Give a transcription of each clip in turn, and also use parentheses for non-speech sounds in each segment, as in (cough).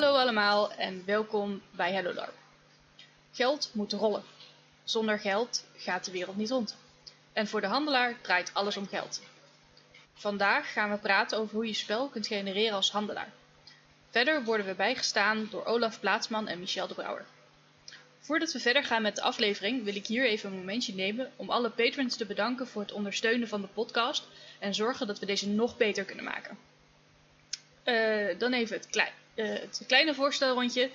Hallo allemaal en welkom bij Hello. Geld moet rollen. Zonder geld gaat de wereld niet rond. En voor de handelaar draait alles om geld. Vandaag gaan we praten over hoe je spel kunt genereren als handelaar. Verder worden we bijgestaan door Olaf Plaatsman en Michel de Brouwer. Voordat we verder gaan met de aflevering wil ik hier even een momentje nemen om alle patrons te bedanken voor het ondersteunen van de podcast en zorgen dat we deze nog beter kunnen maken. Eh, dan even het, klei- eh, het kleine voorstelrondje.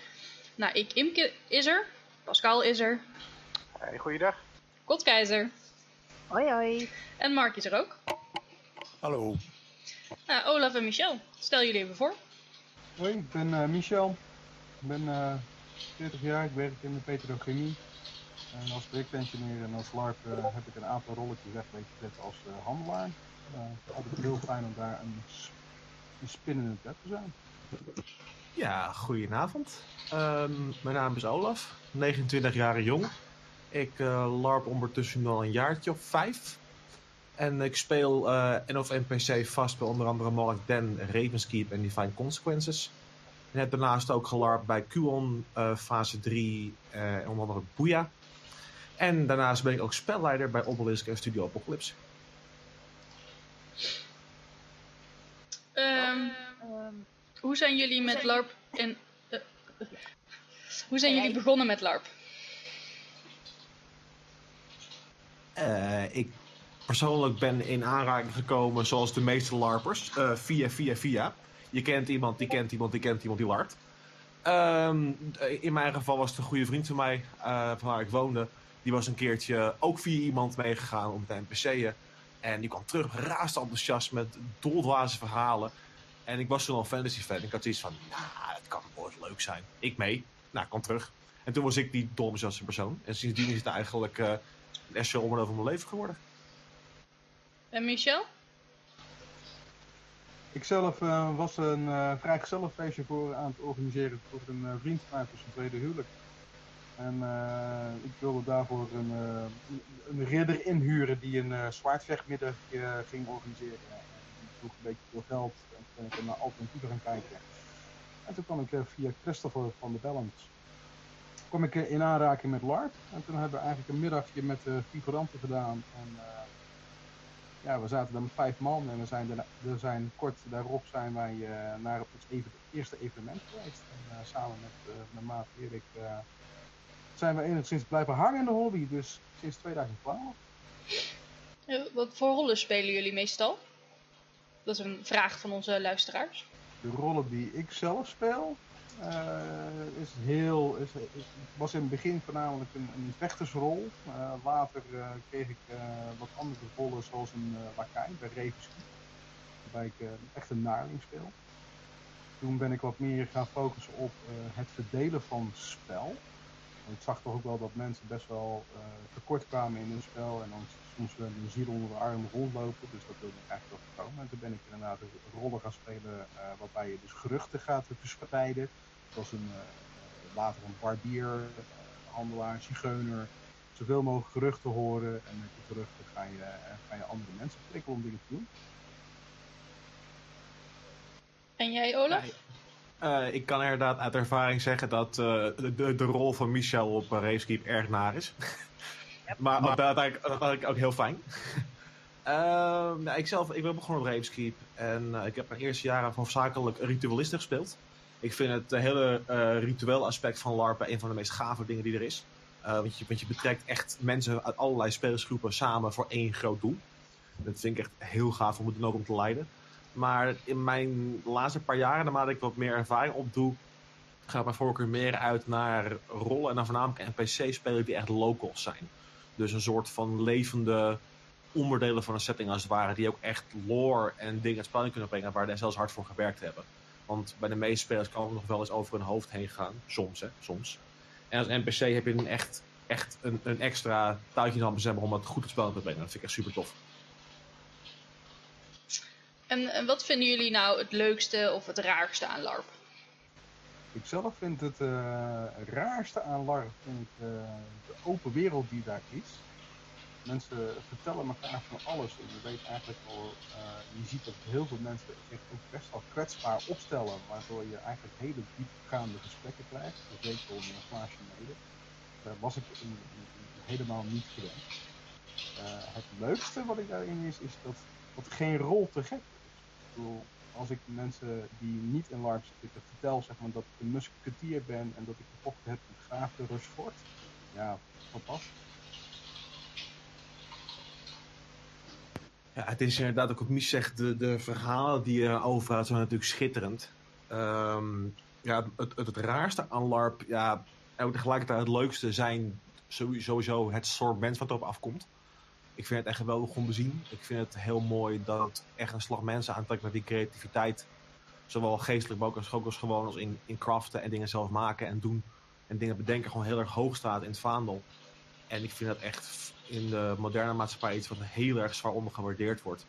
Nou, ik Imke is er, Pascal is er, Hey, goeiedag. Kotkeizer Hoi hoi. en Mark is er ook. Hallo. Nou, Olaf en Michel, stel jullie even voor. Hoi, ik ben eh, Michel. Ik ben eh 40 jaar, ik werk in de petrochemie. En als projectengineer en als LARP eh, heb ik een aantal rolletjes weggezet als eh, handelaar. Uh, altijd heel fijn om daar een, s- een spin in het web te zijn. Ja, goedenavond. Ehm, mijn naam is Olaf, 29 jaar jong. Ik eh, larp ondertussen al een jaartje of vijf. En ik speel eh N of NPC vast bij onder andere Mark Den, Ravenskeep en Divine Consequences. En heb daarnaast ook gelarpt bij QON eh, fase 3 eh, en onder andere Booyah. En daarnaast ben ik ook spelleider bij Obelisk en Studio Apocalypse. Hoe zijn jullie met zijn- LARP en... eh, eh, hoe zijn jullie begonnen met LARP? Eh, ik persoonlijk ben in aanraking gekomen, zoals de meeste LARPers, eh, via, via, via. Je kent iemand, die kent iemand, die kent iemand die LARPt. Ehm, in mijn geval was het een goede vriend van mij, eh, van waar ik woonde. Die was een keertje ook via iemand meegegaan om te NPC'en. En die kwam terug, raast enthousiast met doldwaze verhalen. En ik was toen al fantasy fan. Ik had zoiets van, nou, het kan ooit leuk zijn. Ik mee. Nou, kwam terug. En toen was ik die dolenthousiaste persoon. En sindsdien is het eigenlijk... eh, een essentieel onderdeel van mijn leven geworden. En Michel? Ik zelf eh, was een uh, vrijgezellenfeestje voor aan het organiseren voor een eh, vriend van mij voor zijn tweede huwelijk. En eh, ik wilde daarvoor een, eh, een ridder inhuren die een uh, zwaardvechtmiddag eh, ging organiseren. Een beetje veel geld en toen ben naar alternatieven gaan kijken. En toen kwam ik eh, via Christopher van de Balance kwam ik eh, in aanraking met LARP. En toen hebben we eigenlijk een middagje met uh, figuranten gedaan. En uh, ja, we zaten daar met vijf man en we zijn, daarna, we zijn kort daarop zijn wij naar het even, eerste evenement geweest. En samen met mijn maat Erik zijn we enigszins blijven hangen in de hobby, dus sinds 2012. Uh, wat voor rollen spelen jullie meestal? Dat is een vraag van onze luisteraars. De rollen die ik zelf speel, uh, is heel, is, was in het begin voornamelijk een, een vechtersrol. Uh, later uh, kreeg ik wat andere rollen zoals een lakai bij Revenski. Waarbij ik echt een naarling speel. Toen ben ik wat meer gaan focussen op het verdelen van spel. Want ik zag toch ook wel dat mensen best wel tekort kwamen in hun spel. En dan soms een ziel onder de arm rondlopen. Dus dat wilde ik eigenlijk wel voorkomen. En toen ben ik inderdaad een rollen gaan spelen uh, waarbij je dus geruchten gaat verspreiden. Zoals een, uh, later een barbier, uh, handelaar, zigeuner. Zoveel mogelijk geruchten horen. En met die geruchten ga je, ga je andere mensen prikkelen om dingen te doen. En jij, Olaf? Uh, ik kan inderdaad uit ervaring zeggen dat uh, de, de, rol van Michel op uh, Ravekeep erg naar is. (laughs) Yep. maar maar dat vind ik ook heel fijn. uh, (laughs) nou, ik zelf ik ben begonnen op Ravekeep en ik heb mijn eerste jaren hoofdzakelijk ritualisten gespeeld. Ik vind het hele ritueel aspect van LARP een van de meest gave dingen die er is. want, je, want je betrekt echt mensen uit allerlei spelersgroepen samen voor één groot doel. Dat vind ik echt heel gaaf om het dan ook om te leiden. Maar in mijn laatste paar jaren, naarmate ik wat meer ervaring opdoe, gaat mijn voorkeur meer uit naar rollen en dan voornamelijk NPC-spelen die echt locals zijn. Dus een soort van levende onderdelen van een setting als het ware, die ook echt lore en dingen spel in kunnen brengen waar ze zelfs hard voor gewerkt hebben. Want bij de meeste spelers kan het nog wel eens over hun hoofd heen gaan. Soms, hè, soms. En als NPC heb je een echt, echt een, een extra tuitje in de om het goed het spel te brengen. Dat vind ik echt super tof. En, en, wat vinden jullie nou het leukste of het raarste aan LARP? Ik zelf vind het uh, raarste aan LARP vind ik, uh, de open wereld die daar is. mensen vertellen elkaar van alles. En je weet eigenlijk al, uh, je ziet dat heel veel mensen zich ook best wel kwetsbaar opstellen, waardoor je eigenlijk hele diepgaande gesprekken krijgt. Dat weet je al een glaasje mede. Daar was ik helemaal niet gewend. Het leukste wat ik daarin is, is dat, dat geen rol te gek is. Ik bedoel, als ik mensen die niet in LARP zitten vertel zeg maar, dat ik een musketier ben en dat ik gevochten heb met graaf de Rushford, ja, fantastisch. Ja, het is inderdaad ook Mies zegt, de, de verhalen die je overhoudt zijn natuurlijk schitterend. Um, ja, het, het, het, raarste aan LARP, ja, en ook tegelijkertijd het leukste zijn sowieso het soort mens wat erop afkomt. Ik vind het echt geweldig om te zien. Ik vind het heel mooi dat het echt een slag mensen aantrekt met die creativiteit. Zowel geestelijk, maar ook als, ook als gewoon als in, in craften en dingen zelf maken en doen. En dingen bedenken gewoon heel erg hoog staat in het vaandel. En ik vind dat echt in de moderne maatschappij iets wat heel erg zwaar ondergewaardeerd wordt.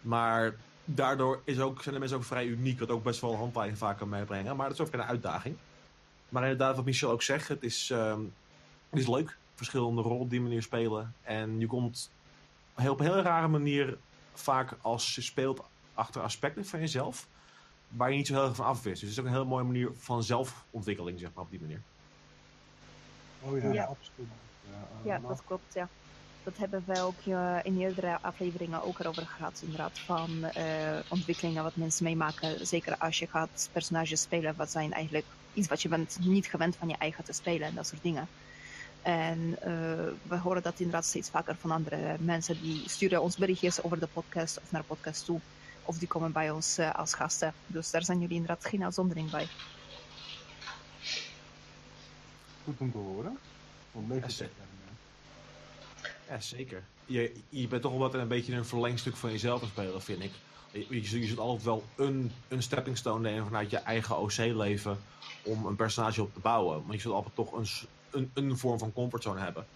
Maar daardoor is ook, zijn de mensen ook vrij uniek, wat ook best wel handleiding vaak kan meebrengen. Maar dat is ook een uitdaging. Maar inderdaad, wat Michel ook zegt, het is, um, het is leuk. Verschillende rollen op die manier spelen. En je komt op een heel rare manier vaak als je speelt achter aspecten van jezelf. Waar je niet zo heel erg van af Dus het is ook een hele mooie manier van zelfontwikkeling, zeg maar, op die manier. Oh ja, ja. absoluut. Ja, dat klopt, ja. Dat hebben we ook uh, in eerdere afleveringen ook erover gehad, inderdaad. Van uh, ontwikkelingen wat mensen meemaken. Zeker als je gaat personages spelen, wat zijn eigenlijk iets wat je bent niet gewend van je eigen te spelen en dat soort dingen. En uh, we horen dat inderdaad steeds vaker van andere mensen. Die sturen ons berichtjes over de podcast of naar de podcast toe. Of die komen bij ons als gasten. Dus daar zijn jullie inderdaad geen uitzondering bij. Goed om te horen. Ja, zeker. ja, zeker. Je, je bent toch wel wat een beetje een verlengstuk van jezelf spelen, vind ik. Je, je, zult altijd wel een, een stepping stone nemen vanuit je eigen OC-leven om een personage op te bouwen. Maar je zult altijd toch een, een, een vorm van comfortzone hebben.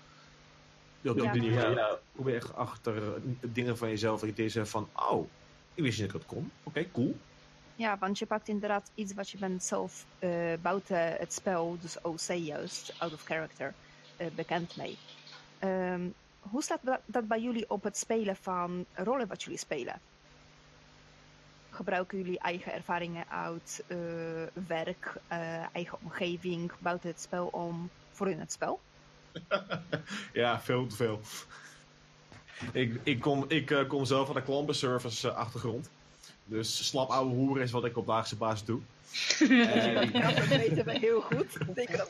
Op die manier ja. ja, hoe je echt achter dingen van jezelf irriteren van, oh, ik wist niet dat ik dat kon. Oké, cool. Ja, want je pakt inderdaad iets wat je bent zelf uh, buiten het spel, dus OC juist, out of character, uh, bekend mee. Um, hoe staat dat bij jullie op het spelen van rollen wat jullie spelen? Gebruiken jullie eigen ervaringen uit uh, werk, eigen omgeving, buiten het spel om voor in het spel? (laughs) ja, veel te veel. ik, ik, kom, ik kom zelf van de klantenservice achtergrond. Dus slap ouwe hoeren is wat ik op dagelijkse basis doe. (laughs) en... Ja, dat weten we heel goed. Zeker als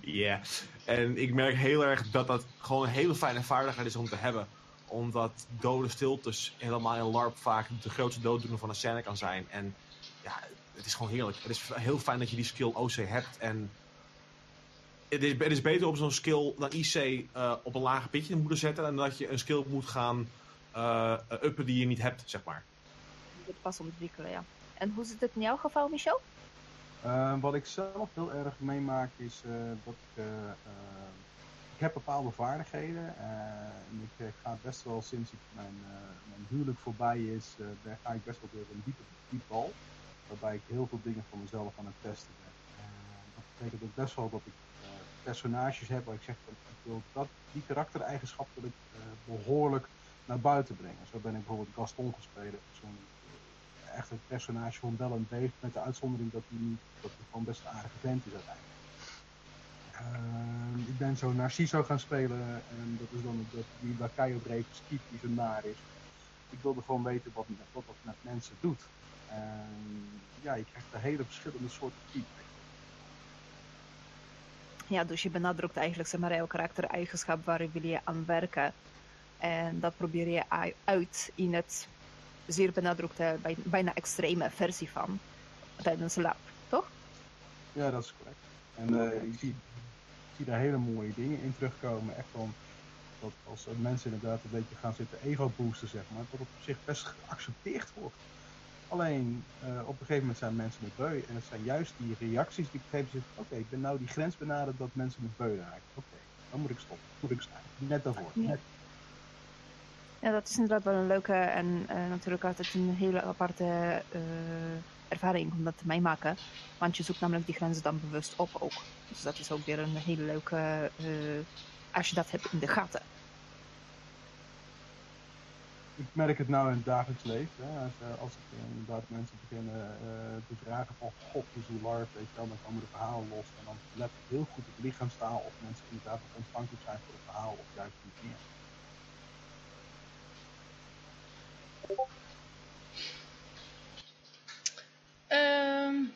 Ja, yeah. en ik merk heel erg dat dat gewoon een hele fijne vaardigheid is om te hebben. Omdat dode stiltes helemaal in LARP vaak de grootste dooddoener van een scène kan zijn. En ja, het is gewoon heerlijk. Het is heel fijn dat je die skill OC hebt. En het is, het is beter op zo'n skill dan IC uh, op een lager pitje te moeten zetten. Dan dat je een skill moet gaan uh, uppen die je niet hebt, zeg maar het pas ontwikkelen, ja. En hoe zit het in jouw geval, Michel? Uh, wat ik zelf heel erg meemaak is uh, dat ik, uh, ik heb bepaalde vaardigheden en ik ga best wel sinds ik mijn, mijn huwelijk voorbij is, daar ga ik best wel weer een diepe, diep bal. Waarbij ik heel veel dingen voor mezelf aan het testen ben. dat betekent ook best wel dat ik personages heb waar ik zeg ik wil dat, die karaktereigenschap wil ik behoorlijk naar buiten brengen. Zo ben ik bijvoorbeeld Gaston gespeeld, zo'n echt het personage van Bell Dave, met de uitzondering dat hij, dat gewoon best een aardige vent is uiteindelijk. Uh, ik ben zo Narciso gaan spelen en dat is dan dat, die Lakaio Dreven Skiep die zo naar is. Ik wilde gewoon weten wat, wat dat met mensen doet. En ja, je krijgt een hele verschillende soorten feedback. Ja, dus je benadrukt eigenlijk zeg maar, jouw karaktereigenschap waar wil je aan werken. En dat probeer je uit in het zeer benadrukte, bijna extreme versie van tijdens de lab, toch? Ja, dat is correct. En uh, ik, zie, daar hele mooie dingen in terugkomen. Echt van dat als mensen inderdaad een beetje gaan zitten ego-boosten, zeg maar, dat op zich best geaccepteerd wordt. Alleen uh, op een gegeven moment zijn mensen het beu. En het zijn juist die reacties die gegeven moment oké, ik ben nou die grens benaderd dat mensen het beu raken. Oké, dan moet ik stoppen. Moet ik zijn. Net daarvoor. Net ja, dat is inderdaad wel een leuke en uh, natuurlijk altijd een hele aparte uh, ervaring om dat te meemaken. Want je zoekt namelijk die grenzen dan bewust op ook. Dus dat is ook weer een hele leuke als je dat hebt in de gaten. Ik merk het nou in het dagelijks leven. Hè. Als, eh, als ik eh, inderdaad mensen beginnen uh, te vragen van god is hoe larp, weet je wel, dan komen de verhalen los. En dan let ik heel goed op lichaamstaal of mensen inderdaad ontvankelijk zijn voor het verhaal of juist niet meer. Um,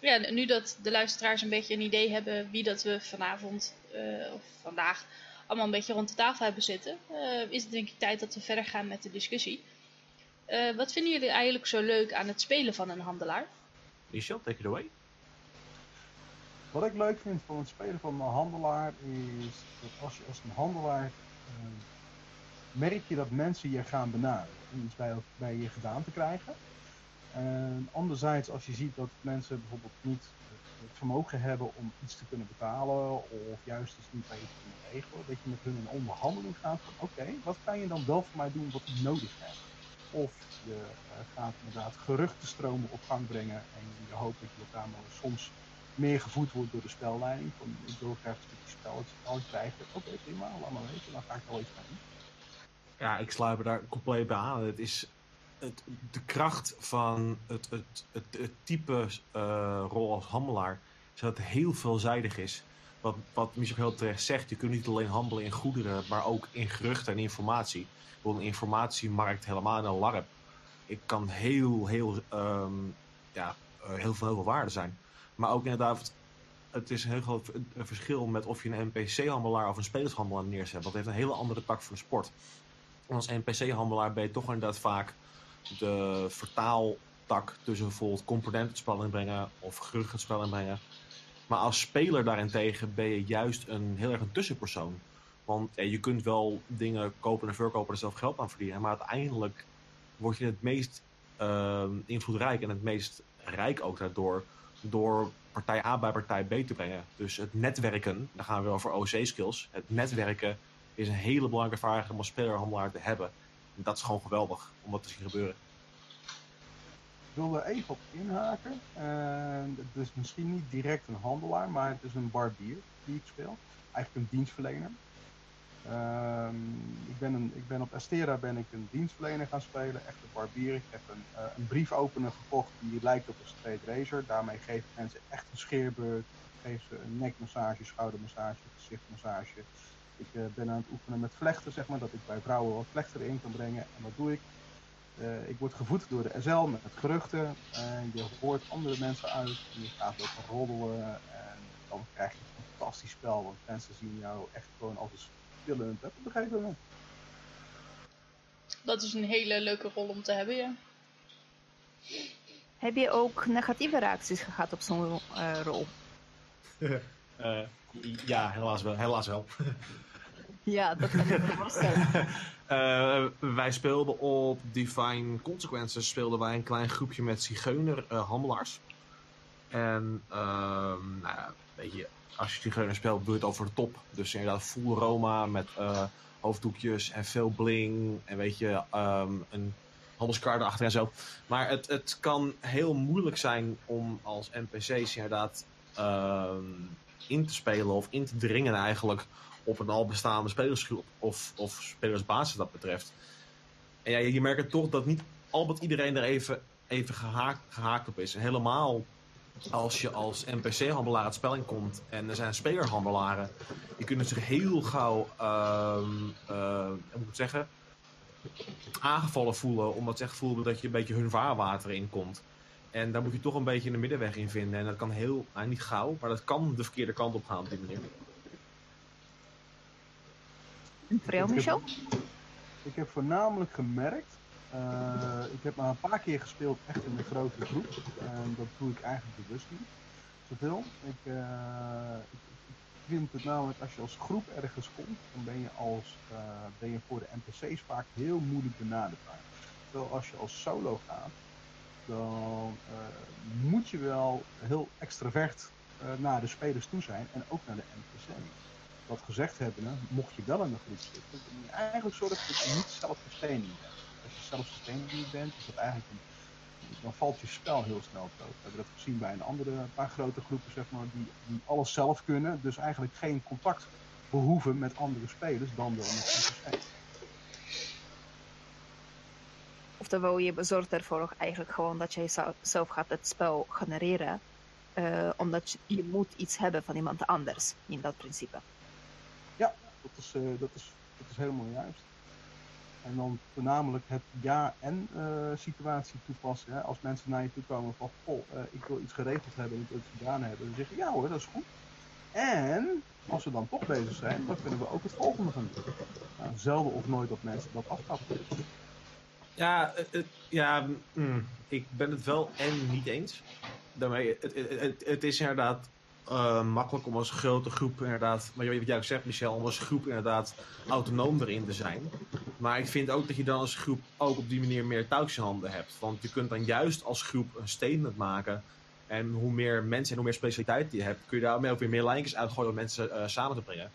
ja, nu dat de luisteraars een beetje een idee hebben wie dat we vanavond of vandaag allemaal een beetje rond de tafel hebben zitten, uh, is het denk ik tijd dat we verder gaan met de discussie. Uh, wat vinden jullie eigenlijk zo leuk aan het spelen van een handelaar? Michel, take it away. Wat ik leuk vind van het spelen van een handelaar is dat als je als een handelaar merk je dat mensen je gaan benaderen om iets bij, bij je gedaan te krijgen. En anderzijds, als je ziet dat mensen bijvoorbeeld niet het vermogen hebben om iets te kunnen betalen of juist iets niet je te kunnen regelen, dat je met hun in onderhandeling gaat van oké, wat kan je dan wel voor mij doen wat ik nodig heb? Of je uh, gaat inderdaad geruchtenstromen op gang brengen en je hoopt dat je op daar soms meer gevoed wordt door de spelleiding. Van ik wil graag een stukje spel, spel krijgen. Oké, prima, laat maar weten, dan ga ik wel iets mee. Ja, ik sluit me daar compleet bij aan. Het is het, de kracht van het, het, het, type uh, rol als handelaar is dat het heel veelzijdig is. Wat, wat heel terecht zegt, je kunt niet alleen handelen in goederen, maar ook in geruchten en informatie. Bijvoorbeeld een informatiemarkt helemaal een LARP. Ik kan heel, heel, um, ja, uh, heel, veel, waarde zijn. Maar ook inderdaad, het is een heel groot verschil met of je een NPC-handelaar of een spelershandelaar neerzet. Het heeft een hele andere tak van de sport. Als NPC-handelaar ben je toch inderdaad vaak de vertaaltak tussen bijvoorbeeld componenten inbrengen of gerucht het. Maar als speler daarentegen ben je juist een heel erg een tussenpersoon. Want je kunt wel dingen kopen en verkopen en zelf geld aan verdienen. Maar uiteindelijk word je het meest uh, invloedrijk en het meest rijk ook daardoor. Door partij A bij partij B te brengen. Dus het netwerken, daar gaan we over OC-skills. Het netwerken is een hele belangrijke vaardigheid om als spelerhandelaar te hebben. Dat is gewoon geweldig om dat te zien gebeuren. Ik wil er even op inhaken. Uh, het is misschien niet direct een handelaar, maar het is een barbier die ik speel. Eigenlijk een dienstverlener. Uh, ik, ben een, ik ben op Astera ben ik een dienstverlener gaan spelen, echt een barbier. Ik heb een, uh, een briefopener gekocht die lijkt op een straight razor. Daarmee geef ik mensen echt een scheerbeurt. Geef ze een nekmassage, schoudermassage, gezichtmassage. Ik uh, ben aan het oefenen met vlechten, zeg maar, dat ik bij vrouwen wat vlechten erin kan brengen. En wat doe ik? Uh, ik word gevoed door de SL met geruchten. En je hoort andere mensen uit. En je gaat ook roddelen. En dan krijg je een fantastisch spel. Want mensen zien jou echt gewoon als een spillend op een gegeven moment. Dat is een hele leuke rol om te hebben, ja. Heb je ook negatieve reacties gehad op zo'n uh, rol? uh, (laughs) ja, helaas wel. Helaas wel. (laughs) Ja, dat kan ik me (laughs) voorstellen. uh, wij speelden op Divine Consequences speelden wij een klein groepje met zigeuner uh, handelaars. En uh, nou ja, weet je, als je zigeuner speelt, doe je het over de top. Dus inderdaad full Roma met uh, hoofddoekjes en veel bling. En weet je, um, een handelskaart erachter en zo. Maar het, het kan heel moeilijk zijn om als NPC's inderdaad in te spelen of in te dringen eigenlijk op een al bestaande spelersgroep of, of spelersbasis dat betreft. En ja, je merkt toch dat niet al wat iedereen er even, even gehaakt, gehaakt op is. Helemaal als je als NPC-handelaar het spel in komt en er zijn spelerhandelaren, die kunnen zich heel gauw, uh, uh, moet ik zeggen, aangevallen voelen, omdat ze echt voelen dat je een beetje hun vaarwater in komt. En daar moet je toch een beetje een middenweg in vinden. En dat kan heel, nou niet gauw, maar dat kan de verkeerde kant op gaan op die manier. Voor jou, Michel? Ik heb voornamelijk gemerkt, uh, ik heb maar een paar keer gespeeld echt in een grote groep. En dat doe ik eigenlijk bewust niet. Zoveel. Ik, uh, ik, ik vind het namelijk, als je als groep ergens komt, dan ben je, als, uh, ben je voor de NPC's vaak heel moeilijk benaderbaar. Terwijl als je als solo gaat, dan moet je wel heel extravert naar de spelers toe zijn en ook naar de NPC's dat gezegd hebben, mocht je wel in de groep zitten, dan moet je eigenlijk zorgen dat je niet zelfsustaining bent. Als je zelfsustaining niet bent, is dat eigenlijk dan valt je spel heel snel dood. We hebben dat gezien bij een andere paar grote groepen, zeg maar, die, die alles zelf kunnen, dus eigenlijk geen contact behoeven met andere spelers dan wel met NPC's. Oftewel, je zorgt ervoor eigenlijk gewoon dat jij zelf gaat het spel genereren. Uh, omdat je, moet iets hebben van iemand anders in dat principe. Ja, dat is, dat is, dat is helemaal juist. En dan voornamelijk het ja-en uh, situatie toepassen. Hè? Als mensen naar je toe komen van, goh, ik wil iets geregeld hebben, ik wil iets gedaan hebben. Dan zeg je, ja hoor, dat is goed. En als we dan toch bezig zijn, dan kunnen we ook het volgende gaan doen. Nou, zelden of nooit dat mensen dat afkappen. Ja, ja mm, ik ben het wel en niet eens. Daarmee, het, het, het is inderdaad uh, makkelijk om als grote groep inderdaad, maar wat jij ook zegt Michel, om als groep inderdaad autonoom erin te zijn. Maar ik vind ook dat je dan als groep ook op die manier meer touwtjes in handen hebt. Want je kunt dan juist als groep een statement maken. En hoe meer mensen en hoe meer specialiteit je hebt, kun je daar ook weer meer lijntjes uitgooien om mensen uh, samen te brengen.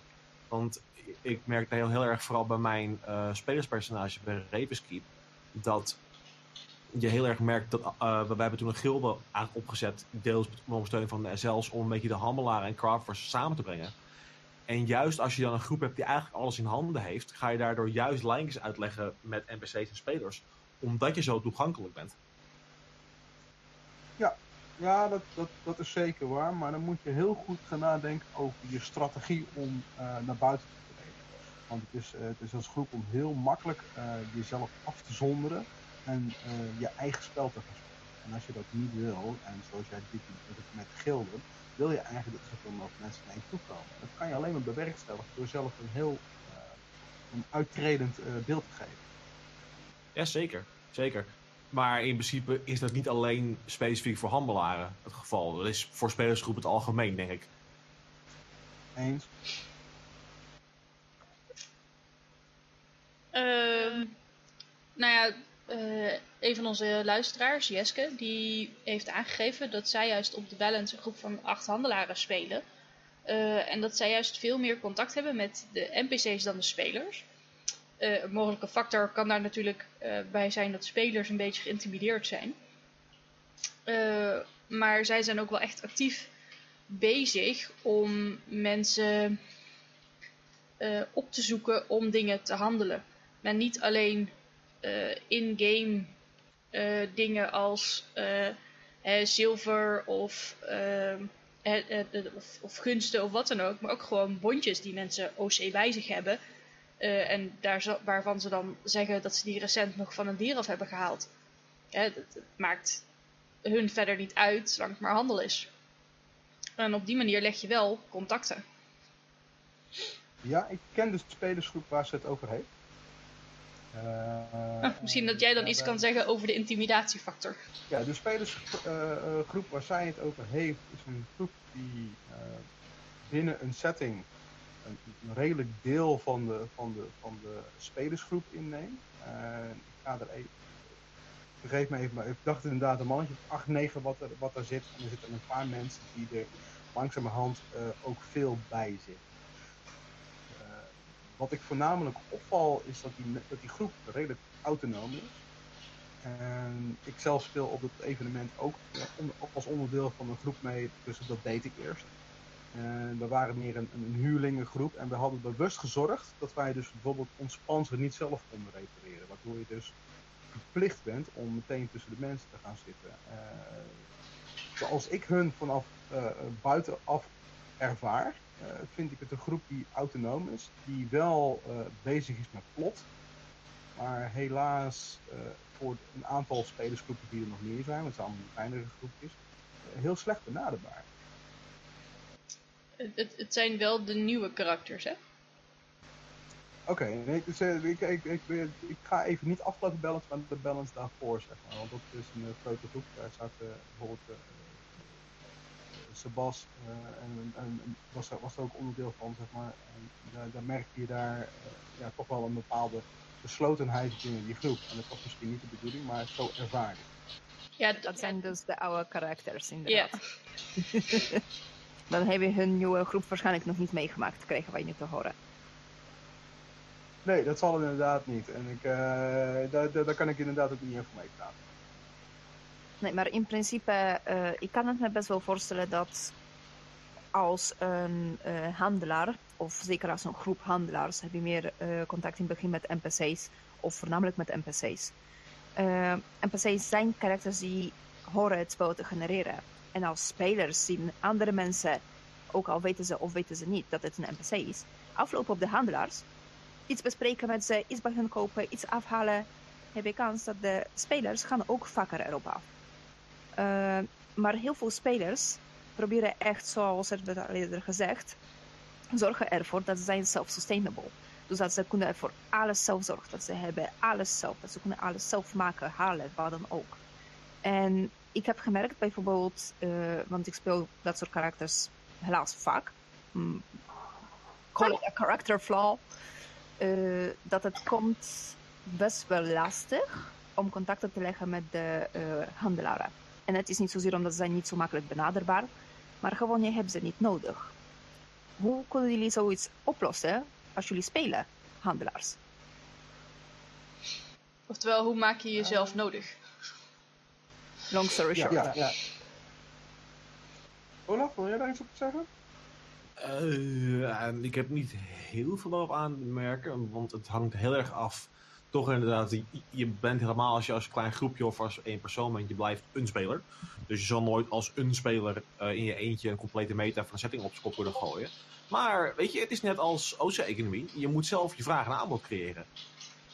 Want ik merk heel, heel erg vooral bij mijn uh, spelerspersonage bij Ravenskeep dat je heel erg merkt dat uh, we hebben toen een gilde opgezet, deels met ondersteuning van de SL's, om een beetje de handelaren en crafters samen te brengen. En juist als je dan een groep hebt die eigenlijk alles in handen heeft, ga je daardoor juist lijntjes uitleggen met NPC's en spelers, omdat je zo toegankelijk bent. Ja, ja dat, dat, dat is zeker waar, maar dan moet je heel goed gaan nadenken over je strategie om uh, naar buiten te treden. Want het is, uh, het is als groep om heel makkelijk jezelf af te zonderen en uh, je eigen spel te gaan spelen. En als je dat niet wil, en zoals jij dit met, met gilden, wil je eigenlijk dat zoveel mogelijk mensen naar je toe komen. Dat kan je alleen maar bewerkstelligen door zelf een heel uh, een uittredend uh, beeld te geven. Ja, zeker. Zeker. Maar in principe is dat niet alleen specifiek voor handelaren het geval. Dat is voor spelersgroep het algemeen, denk ik. Eens. Uh, nou ja, uh, een van onze luisteraars, Jeske, die heeft aangegeven dat zij juist op de balance een groep van acht handelaren spelen. Uh, en dat zij juist veel meer contact hebben met de NPC's dan de spelers. Uh, een mogelijke factor kan daar natuurlijk bij zijn dat spelers een beetje geïntimideerd zijn. maar zij zijn ook wel echt actief bezig om mensen op te zoeken om dingen te handelen. Maar niet alleen in-game uh, dingen als uh, zilver of, of, of, gunsten of wat dan ook. Maar ook gewoon bondjes die mensen OC bij zich hebben. en daar, waarvan ze dan zeggen dat ze die recent nog van een dier af hebben gehaald. Het, het maakt hun verder niet uit, zolang het maar handel is. En op die manier leg je wel contacten. Ja, ik ken de spelersgroep waar ze het over heeft. Uh, misschien dat jij dan iets kan zeggen over de intimidatiefactor. Ja, de spelersgroep waar zij het over heeft, is een groep die uh, binnen een setting een, een, redelijk deel van de, van de, van de spelersgroep inneemt. Ik ga er even. Vergeet me even, maar ik dacht inderdaad een mannetje of 8, 9 wat er, wat er zit. En er zitten een paar mensen die er langzamerhand ook veel bij zitten. Wat ik voornamelijk opval is dat die, dat die groep redelijk autonoom is. En ik zelf speel op het evenement ook als onderdeel van een groep mee, dus dat deed ik eerst. We waren meer een, een huurlingengroep en we hadden bewust gezorgd dat wij dus bijvoorbeeld ons panzer niet zelf konden repareren. Waardoor je dus verplicht bent om meteen tussen de mensen te gaan zitten. Uh, zoals ik hun vanaf uh, buitenaf ervaar, vind ik het een groep die autonoom is, die wel uh, bezig is met plot, maar helaas uh, voor een aantal spelersgroepen die er nog meer zijn, want het zijn allemaal kleinere groepjes, heel slecht benaderbaar. Het, het, zijn wel de nieuwe karakters, hè? Oké, okay, ik, ik, ik, ik, ga even niet afgelopen balance, maar de balance daarvoor, zeg maar. Want dat is een grote groep. Daar zaten bijvoorbeeld Sebas uh, en, en, was, er, was er ook onderdeel van, zeg maar. En daar, daar merkte je daar uh, ja, toch wel een bepaalde beslotenheid binnen die groep. En dat was misschien niet de bedoeling, maar zo ervaarde Ja, dat zijn dus de oude karakters inderdaad. Ja. (laughs) Dan heb je hun nieuwe groep waarschijnlijk nog niet meegemaakt, kregen wij nu te horen. Nee, dat zal inderdaad niet. En ik, uh, daar, daar, daar kan ik inderdaad ook niet over meepraten. Nee, maar in principe, uh, ik kan het me best wel voorstellen dat als een uh, handelaar, of zeker als een groep handelaars, heb je meer uh, contact in het begin met NPC's, of voornamelijk met NPC's. NPC's zijn karakters die horen het spel te genereren. En als spelers zien andere mensen, ook al weten ze of weten ze niet dat het een NPC is, aflopen op de handelaars, iets bespreken met ze, iets bij hen kopen, iets afhalen, heb je kans dat de spelers gaan ook vaker erop af. Uh, maar heel veel spelers proberen echt, zoals er al eerder gezegd, zorgen ervoor dat ze zijn self-sustainable. Dus dat ze kunnen voor alles zelf zorgen, dat ze hebben alles zelf, dat ze kunnen alles zelf maken, halen, wat dan ook. En ik heb gemerkt bijvoorbeeld, uh, want ik speel dat soort karakters helaas vaak, mm, call it a character flaw, uh, dat het komt best wel lastig om contacten te leggen met de uh, handelaren. En het is niet zozeer omdat ze zijn niet zo makkelijk benaderbaar, maar gewoon je hebt ze niet nodig. Hoe kunnen jullie zoiets oplossen als jullie spelen, handelaars? Oftewel, hoe maak je jezelf uh, nodig? Long story short. Ja, ja. Olaf, wil jij daar iets op zeggen? Uh, ik heb niet heel veel op aan te merken, want het hangt heel erg af. Toch inderdaad, je bent helemaal als je als een klein groepje of als één persoon bent, je blijft een speler. Dus je zal nooit als een speler uh, in je eentje een complete meta van een setting op kop kunnen gooien. Maar weet je, het is net als OC-economie. Je moet zelf je vraag en aanbod creëren.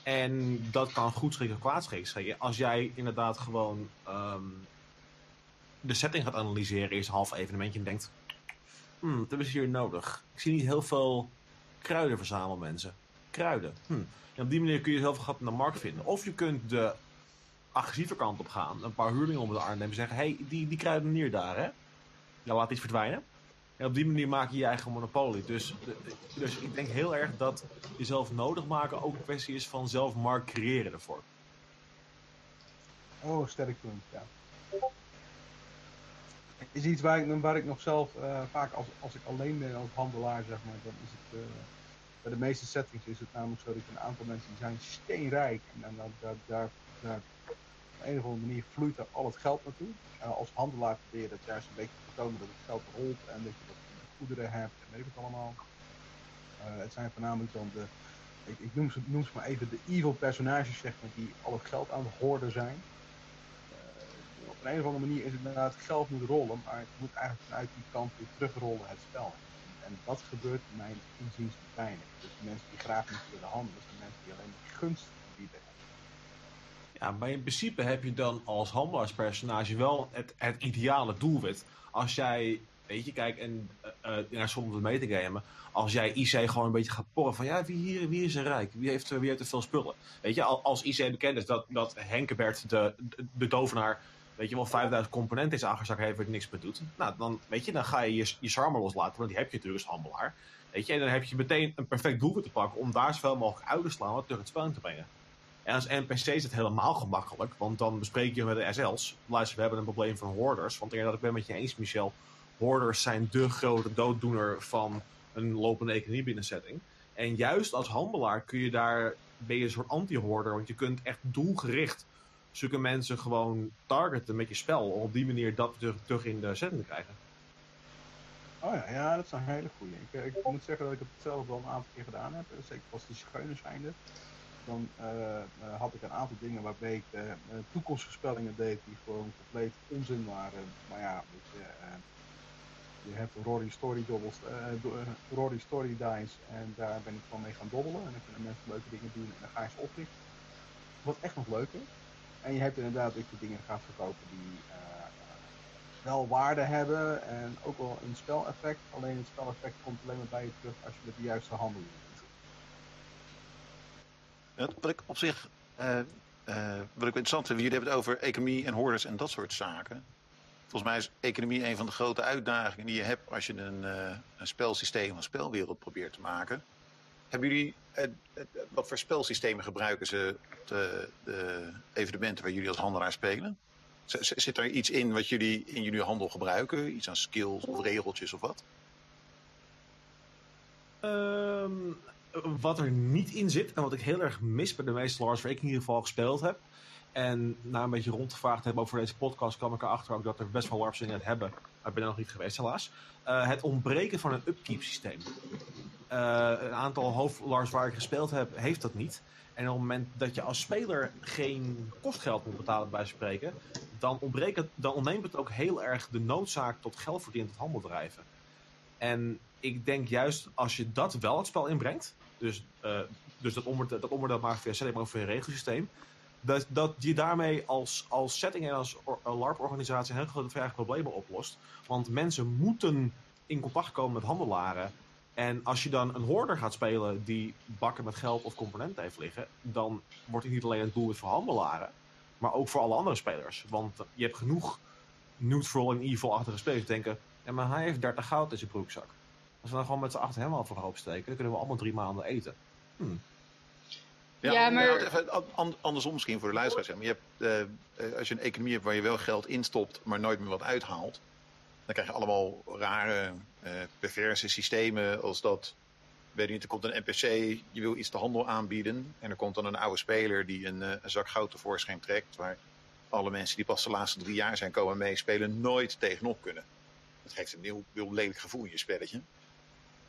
En dat kan goed schrikken of kwaad schrikken. Als jij inderdaad gewoon um, de setting gaat analyseren, eerst half evenementje en denkt, hmm, dat is hier nodig. Ik zie niet heel veel kruiden verzamelen mensen. Kruiden. Hmm. En op die manier kun je zelf gat naar de markt vinden. Of je kunt de agressieve kant op gaan. Een paar huurlingen om de arm nemen en zeggen, hé, hey, die, die kruidenier daar, hè. Ja, laat iets verdwijnen. En op die manier maak je je eigen monopolie. Dus, dus ik denk heel erg dat jezelf nodig maken ook een kwestie is van zelf markt creëren ervoor. Oh, sterk punt, ja. Is iets waar ik, waar ik nog zelf uh, vaak als, als ik alleen ben als handelaar, zeg maar, dan is het. Uh, bij de meeste settings is het namelijk zo dat een aantal mensen die zijn steenrijk. En dan, daar, op een of andere manier vloeit er al het geld naartoe. Uh, als handelaar probeer je dat juist een beetje te voorkomen dat het geld rolt en dat je wat goederen hebt en weet ik het allemaal. het zijn voornamelijk dan de, ik, ik noem, ze, noem ze maar even de evil personages, zeg maar, die al het geld aan het hoorden zijn op een of andere manier is het inderdaad geld moet rollen, maar het moet eigenlijk vanuit die kant weer terugrollen het spel. En dat gebeurt mijn inziens. Dus de mensen die graag niet willen handelen, zijn mensen die alleen maar gunst bieden. Ja, maar in principe heb je dan als handelaarspersonage wel het, het ideale doelwit. Als jij, weet je, kijk, en uh, naar sommige mee te gamen, als jij IC gewoon een beetje gaat porren van ja, wie hier, wie is er rijk? Wie heeft, wie heeft er veel spullen? Weet je, als IC bekend is dat, dat Henkebert, de, de, de tovenaar, weet je wel, 5000 componenten in zijn achterzak heeft niks mee doet. Nou, dan, weet je, dan ga je je, je loslaten, want die heb je natuurlijk als handelaar. Weet je, en dan heb je meteen een perfect doelwit te pakken om daar zoveel mogelijk uit te slaan wat terug het spel in te brengen. En als NPC is het helemaal gemakkelijk, want dan bespreek je met de SL's. Luister, we hebben een probleem van hoarders. Want inderdaad, ik ben met je eens, Michel. Hoarders zijn de grote dooddoener van een lopende economie binnenzetting. En juist als handelaar kun je daar, ben je een soort anti-hoarder, want je kunt echt doelgericht zulke mensen gewoon targeten met je spel. Om op die manier dat terug in de setting te krijgen. Oh ja, ja, dat is een hele goede. Ik, ik, moet zeggen dat ik het zelf wel een aantal keer gedaan heb. Zeker als die scheunen zijnde. Dan uh, had ik een aantal dingen waarbij ik uh, deed die gewoon compleet onzin waren. Maar ja, je, hebt Rory Story dobbels, Rory Story dice en daar ben ik gewoon mee gaan dobbelen. En dan kunnen mensen leuke dingen doen en dan ga je ze oprichten. Wat echt nog leuker en je hebt inderdaad dat je dingen gaat verkopen die uh, wel waarde hebben en ook wel een speleffect. Alleen het speleffect komt alleen maar bij je terug als je met de juiste handel doet. Wat ik op zich, uh, uh, wat ik interessant vind, jullie hebben het over economie en hoorders en dat soort zaken. Volgens mij is economie een van de grote uitdagingen die je hebt als je een, een spelsysteem, een spelwereld probeert te maken. Hebben jullie, eh, eh, wat voor spelsystemen gebruiken ze de, de evenementen waar jullie als handelaar spelen? Zit er iets in wat jullie in jullie handel gebruiken? Iets aan skills of regeltjes of wat? Um, wat er niet in zit en wat ik heel erg mis bij de meeste LARS waar ik in ieder geval gespeeld heb, En na een beetje rondgevraagd hebben over deze podcast, kwam ik erachter ook dat er best wel LARPs in het hebben. Maar ik ben er nog niet geweest, helaas. Uh, het ontbreken van een upkeep systeem. Uh, een aantal hoofdlars waar ik gespeeld heb, heeft dat niet. En op het moment dat je als speler geen kostgeld moet betalen bij spreken, dan, ontbreekt het, dan ontneemt het ook heel erg de noodzaak tot geld verdienen, tot handel drijven. En ik denk juist als je dat wel het spel inbrengt, dus, uh, dus dat onderdeel dat, dat maar via setting, maar ook regelsysteem, dat, dat je daarmee als, als setting en als LARP-organisatie heel grote problemen oplost. Want mensen moeten in contact komen met handelaren. En als je dan een hoorder gaat spelen die bakken met geld of componenten heeft liggen, dan wordt hij niet alleen een doelwit voor handelaren, maar ook voor alle andere spelers. Want je hebt genoeg neutral en evil-achtige spelers die denken, ja, maar hij heeft 30 goud in zijn broekzak. Als we dan gewoon met z'n achter hem al voor hoop steken, dan kunnen we allemaal drie maanden eten. Hmm. Ja, ja, maar... Even andersom misschien voor de luisteraars. Je hebt, uh, als je een economie hebt waar je wel geld instopt, maar nooit meer wat uithaalt, dan krijg je allemaal rare, uh, perverse systemen als dat, weet je niet, er komt een NPC, je wil iets te handel aanbieden en er komt dan een oude speler die een, uh, een zak goud tevoorschijn trekt, waar alle mensen die pas de laatste drie jaar zijn komen meespelen nooit tegenop kunnen. Dat geeft een heel, lelijk gevoel in je spelletje.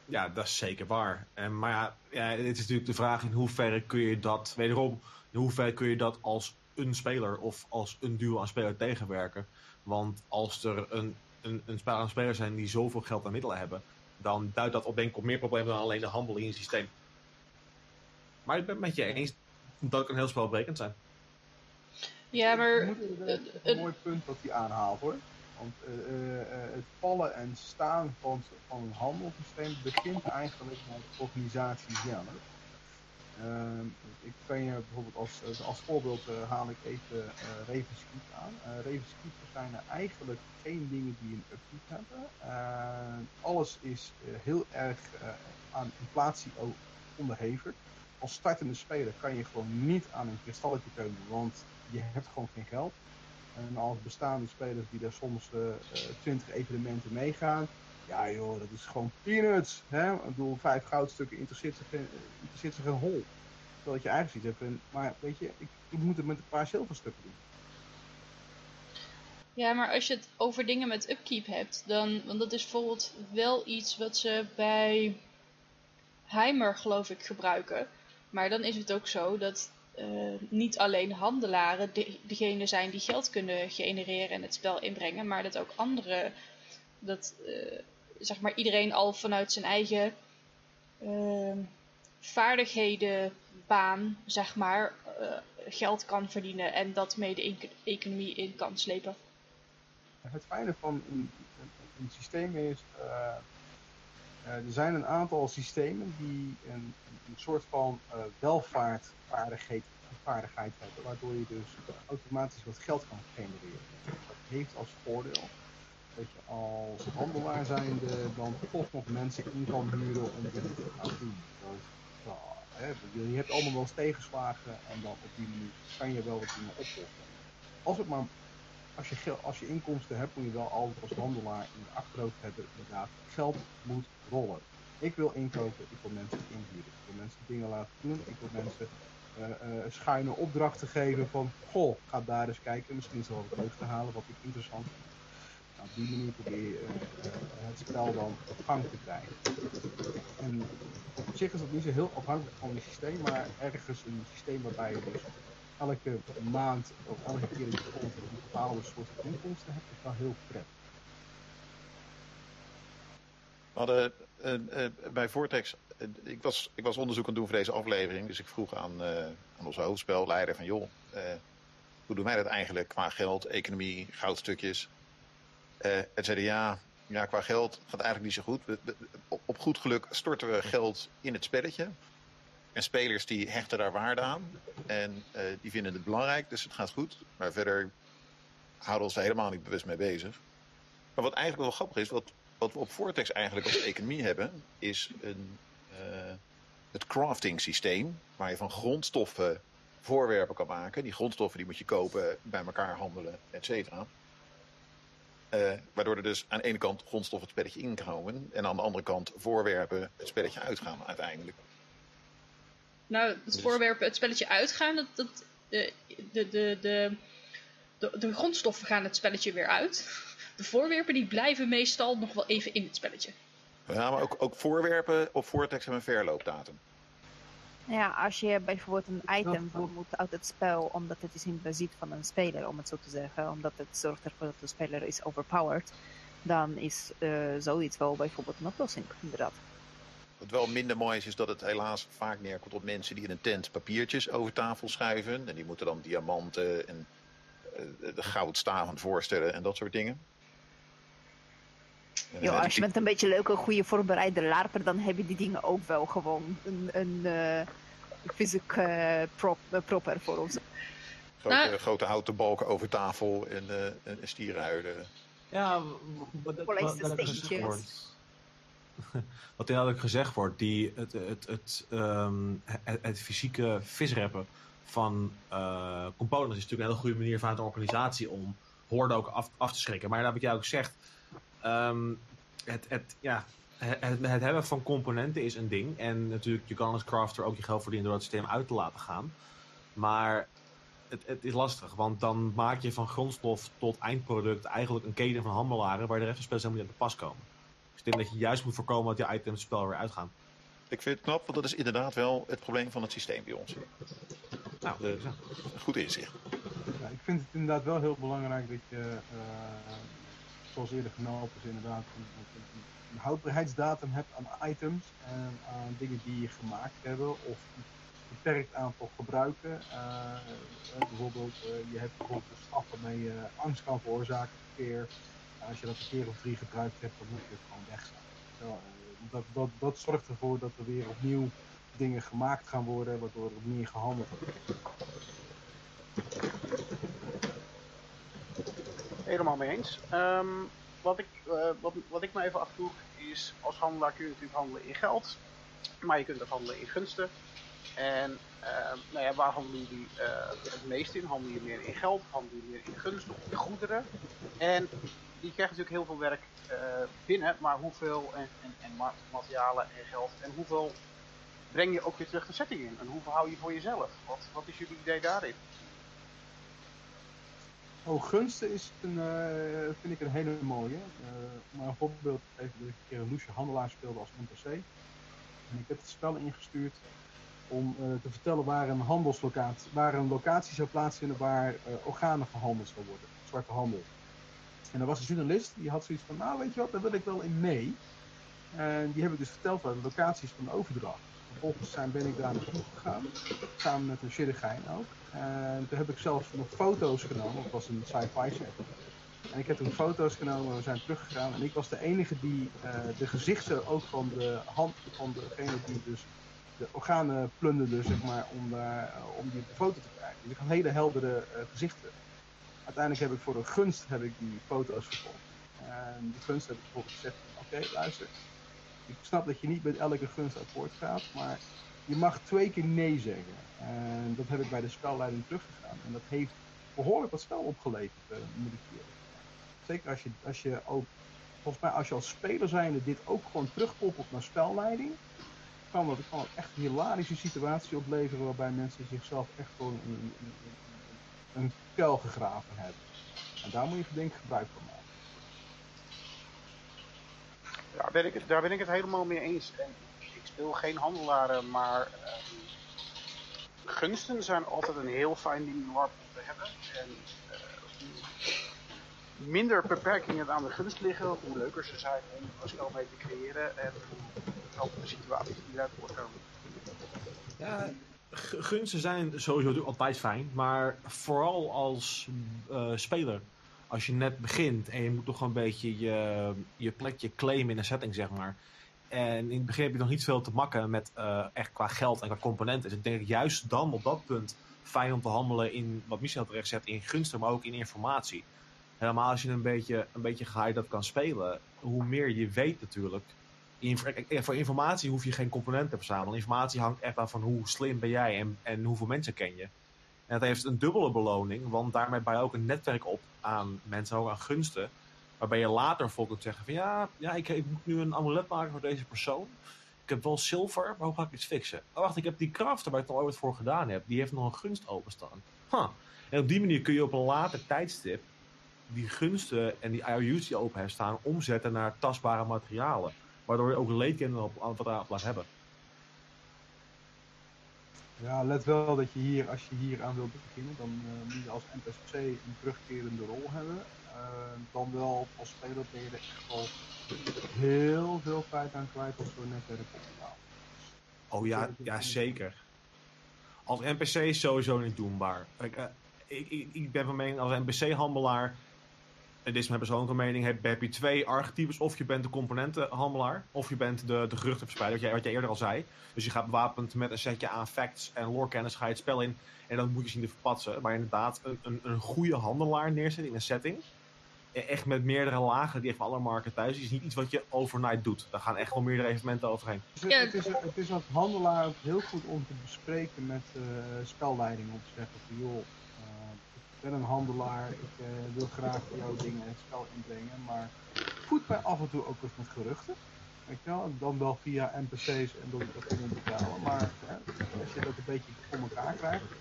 Ja, dat is zeker waar. En, maar ja, ja, het is natuurlijk de vraag in hoeverre kun je dat, wederom, in hoeverre kun je dat als een speler of als een duo aan speler tegenwerken. Want als er een, een, een speler aan speler zijn die zoveel geld en middelen hebben, dan duidt dat op denk ik op meer problemen dan alleen de handel in het systeem. Maar ik ben het met je eens dat het kan heel spelbrekend zijn. Ja, maar... Het is een mooi punt wat hij aanhaalt hoor. Want uh, uh, het vallen en staan van, van een handelssysteem begint eigenlijk met de organisatie zelf. Uh, ik kan je bijvoorbeeld als, als voorbeeld haal ik even uh, Ravenskeep aan. Uh, Ravenskeep zijn er eigenlijk geen dingen die een upkeep hebben. alles is heel erg aan inflatie onderhevig. Als startende speler kan je gewoon niet aan een kristalletje komen, want je hebt gewoon geen geld. En als bestaande spelers die daar soms uh, eh, 20 eh, evenementen meegaan. Ja joh, dat is gewoon peanuts. Hè? Ik bedoel, vijf goudstukken interesseert zich een hol. Terwijl je eigenlijk ziet hebt. Maar weet je, ik, moet het met een paar zilverstukken doen. Ja, maar als je het over dingen met upkeep hebt, dan, want dat is bijvoorbeeld wel iets wat ze bij Heimer, geloof ik, gebruiken. Maar dan is het ook zo dat uh, niet alleen handelaren de, degene zijn die geld kunnen genereren en het spel inbrengen, maar dat ook anderen, dat uh, zeg maar iedereen al vanuit zijn eigen uh, vaardigheden, baan, zeg maar, geld kan verdienen en dat mee de economie in kan slepen. Het fijne van een, systeem is, er zijn een aantal systemen die een, een soort van welvaartvaardigheid vaardigheid hebben, waardoor je dus automatisch wat geld kan genereren. Dat heeft als voordeel dat je als handelaar zijnde dan toch nog mensen in kan huren om dit te gaan doen. Je hebt allemaal wel eens tegenslagen en dan op die kan je wel wat dingen oplossen. Als, het maar, als, je, als je inkomsten hebt, moet je wel altijd als handelaar in de achterhoofd hebben, inderdaad, geld moet rollen. Ik wil inkopen, ik wil mensen inhuren, ik wil mensen dingen laten doen, ik wil mensen uh, schuine opdrachten geven van, goh, ga daar eens kijken, misschien is er leuks te halen wat ik interessant vind. Op die manier probeer je uh, het spel dan op gang te krijgen. En op zich is dat niet zo heel afhankelijk van het systeem, maar ergens een systeem waarbij je dus elke maand of elke keer in je komt een bepaalde soort inkomsten hebt, is wel heel prettig. Uh, uh, bij Vortex ik, was, ik was onderzoek aan het doen voor deze aflevering. Dus ik vroeg aan, aan onze hoofdspelleider van joh, hoe doen wij dat eigenlijk qua geld, economie, goudstukjes? En zeiden ja, qua geld gaat eigenlijk niet zo goed. Op, goed geluk storten we geld in het spelletje. En spelers die hechten daar waarde aan. En die vinden het belangrijk, dus het gaat goed. Maar verder houden we ons er helemaal niet bewust mee bezig. Maar wat eigenlijk wel grappig is, wat, wat we op Vortex eigenlijk als economie hebben, is een uh, het crafting systeem, waar je van grondstoffen voorwerpen kan maken. Die grondstoffen die moet je kopen, bij elkaar handelen, et cetera. Uh, waardoor er dus aan de ene kant grondstoffen het spelletje inkomen en aan de andere kant voorwerpen het spelletje uitgaan uiteindelijk. Nou, het dus... voorwerpen het spelletje uitgaan, dat, dat de, de, de, de, de, de grondstoffen gaan het spelletje weer uit. De voorwerpen die blijven meestal nog wel even in het spelletje. Ja, maar ook, ook voorwerpen op Vortex hebben een verloopdatum. Ja, als je bijvoorbeeld een item voor- moet uit het spel, omdat het is in bezit van een speler, om het zo te zeggen, omdat het zorgt ervoor dat de speler is overpowered, dan is eh, zoiets wel bijvoorbeeld een oplossing, inderdaad. Wat wel minder mooi is, is dat het helaas vaak neerkomt op mensen die in een tent papiertjes over tafel schuiven. En die moeten dan diamanten en eh, de goudstaven voorstellen en dat soort dingen. Eh, als je bent een beetje leuke, goede voorbereide larper, dan heb je die dingen ook wel gewoon een, een eh fysiek eh, prop, eh, proper voor ons. grote, Nou- grote houten balken over tafel en, eh, en, en stierenhuiden. Ja, wat, wat, Police wat, wat gezegd (laughs) wordt. Wat inderdaad gezegd wordt, die, het, het, het, ehm, het, het fysieke visreppen van eh, components is natuurlijk een hele goede manier vanuit de organisatie om hoorden ook af, af te schrikken. Maar wat jij ook zegt, ehm, het, het, ja, het, het hebben van componenten is een ding. En natuurlijk, je kan als crafter ook je geld verdienen door het systeem uit te laten gaan. Maar het, het is lastig, want dan maak je van grondstof tot eindproduct eigenlijk een keten van handelaren waar de rest van spelers helemaal niet aan te pas komen. Dus ik denk dat je juist moet voorkomen dat je items het spel weer uitgaan. Ik vind het knap, want dat is inderdaad wel het probleem van het systeem bij ons. Nou, De- zo. Goed inzicht. Ja, ik vind het inderdaad wel heel belangrijk dat je, eh, zoals eerder gemeld is, inderdaad een, een, een houdbaarheidsdatum hebt aan items en aan dingen die je gemaakt hebben of een beperkt aantal gebruiken. Eh, eh, bijvoorbeeld, eh, je hebt bijvoorbeeld een staf waarmee je angst kan veroorzaken. Als je dat een keer of drie gebruikt hebt, dan moet je het gewoon eh, dat, dat, dat zorgt ervoor dat er weer opnieuw dingen gemaakt gaan worden, waardoor er meer gehandeld wordt. Helemaal mee eens. Ehm, wat, ik, eh, wat, wat ik me even afvroeg is, als handelaar kun je natuurlijk handelen in geld, maar je kunt ook handelen in gunsten. En ehm, nou ja, waar handelen jullie eh, het meest in? Handel je meer in geld, handel je meer in gunsten of in goederen? En die krijgen natuurlijk heel veel werk eh, binnen, maar hoeveel en, en, en ma- materialen en geld en hoeveel breng je ook weer terug de setting in? En hoeveel hou je voor jezelf? Wat, wat is jullie idee daarin? Oh, gunsten is een, eh, vind ik een hele mooie. Om maar een voorbeeld te geven dat ik een keer loesje handelaar speelde als NPC. En ik heb het spel ingestuurd om eh, te vertellen waar een handelslocatie, waar een locatie zou plaatsvinden waar organen gehandeld zou worden. Zwarte handel. En er was een journalist die had zoiets van, nou weet je wat, daar wil ik wel in mee. En die heb ik dus verteld waar de locaties van de overdracht. Vervolgens zijn, ben ik daar naartoe gegaan, samen met een chirurgijn ook. En toen heb ik zelfs nog foto's genomen, het was een sci-fi set. En ik heb toen foto's genomen, we zijn teruggegaan. En ik was de enige die eh, de gezichten ook van de hand van degene die dus de organen plunderde, zeg maar, om, daar, eh, om die foto te krijgen. Dus ik had hele heldere eh, gezichten. Uiteindelijk heb ik voor een gunst heb ik die foto's gevonden. En die gunst heb ik bijvoorbeeld gezegd, oké, luister. Ik snap dat je niet met elke gunst akkoord gaat, maar je mag twee keer nee zeggen. En dat heb ik bij de spelleiding teruggegaan. En dat heeft behoorlijk wat spel opgeleverd, eh, moet ik. Zeker als je, als je ook, volgens mij als je als speler zijnde dit ook gewoon terugkoppelt naar spelleiding, kan dat kan echt een hilarische situatie opleveren waarbij mensen zichzelf echt gewoon een, een, een, gegraven hebben. En daar moet je denk ik gebruik van maken. Ja, ben ik het, daar ben ik het helemaal mee eens. En ik speel geen handelaren, maar ehm, gunsten zijn altijd een heel fijn ding om te hebben. En hoe minder beperkingen aan de gunst liggen, hoe leuker ze zijn om een spel mee te creëren en hoe helpende situaties die eruit voortkomen. Ja, gunsten zijn sowieso altijd fijn, maar vooral als eh, speler. Als je net begint en je moet toch een beetje je, je plekje claimen in een setting, zeg maar. En in het begin heb je nog niet veel te makken met eh, echt qua geld en qua componenten. Dus ik denk juist dan op dat punt fijn om te handelen in wat Michel terecht zet, in gunsten, maar ook in informatie. Helemaal als je een beetje, een beetje geheim dat kan spelen, hoe meer je weet natuurlijk, kijk, voor informatie hoef je geen componenten te verzamelen. Informatie hangt echt af van hoe slim ben jij en, en hoeveel mensen ken je. En dat heeft een dubbele beloning, want daarmee bouw je ook een netwerk op aan mensen, ook aan gunsten. Waarbij je later vol kunt zeggen van ja, ja ik, ik moet nu een amulet maken voor deze persoon. heb wel zilver, maar hoe ga ik iets fixen? Oh, wacht, ik heb die crafter waar ik al ooit voor gedaan heb. Die heeft nog een gunst openstaan. Huh. En op die manier kun je op een later tijdstip die gunsten en die IOU's die open hebben staan omzetten naar tastbare materialen. Waardoor je ook leedkinderen op, wat laat hebben. Ja, let wel dat je hier, als je hier aan wilt beginnen, dan uh, moet je als NPC een terugkerende rol hebben. Uh, dan wel als speler ben je er echt wel heel veel tijd aan kwijt als zo netwerk. Oh ja, ja, zeker. Als NPC is sowieso niet doenbaar. Ik, uh, ik, ik, ik ben van mening als NPC-handelaar en dit is mijn persoonlijke mening, heb, heb je twee archetypes. Of je bent de componentenhandelaar, of je bent de, de geruchtenverspreider, wat jij, wat jij eerder al zei. Dus je gaat bewapend met een setje aan facts en lorekennis ga je het spel in. En dan moet je zien te verpatsen. Maar inderdaad, een, een, een goede handelaar neerzetten in een setting. E, echt met meerdere lagen die even alle marken thuis is niet iets wat je overnight doet. Daar gaan echt wel meerdere evenementen overheen. Het is, het is, het is als handelaar ook heel goed om te bespreken met uh, spelleiding. Om te zeggen van joh, ben een handelaar, ik uh, wil graag jouw dingen het spel inbrengen, maar voed mij af en toe ook eens met geruchten. Je? Dan wel via NPC's en ik dat moet betalen. Maar als je dat een beetje voor elkaar krijgt,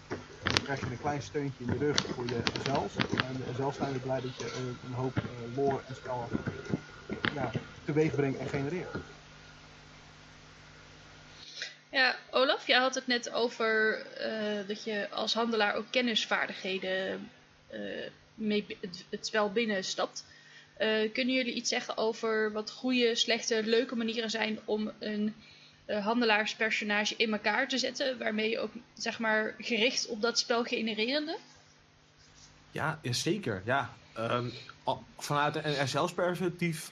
dan krijg je een klein steuntje in de rug voor jezelf. En zelf zijn we blij dat je een hoop uh, lore en spel ja, teweeg brengt en genereert. Ja, Olaf, jij had het net over uh, dat je als handelaar ook kennisvaardigheden uh, mee het, het, spel binnenstapt. Uh, kunnen jullie iets zeggen over wat goede, slechte, leuke manieren zijn om een handelaarspersonage in elkaar te zetten, waarmee je ook zeg maar gericht op dat spel genererende? Ja, zeker. Ja. Um, vanuit een SL-perspectief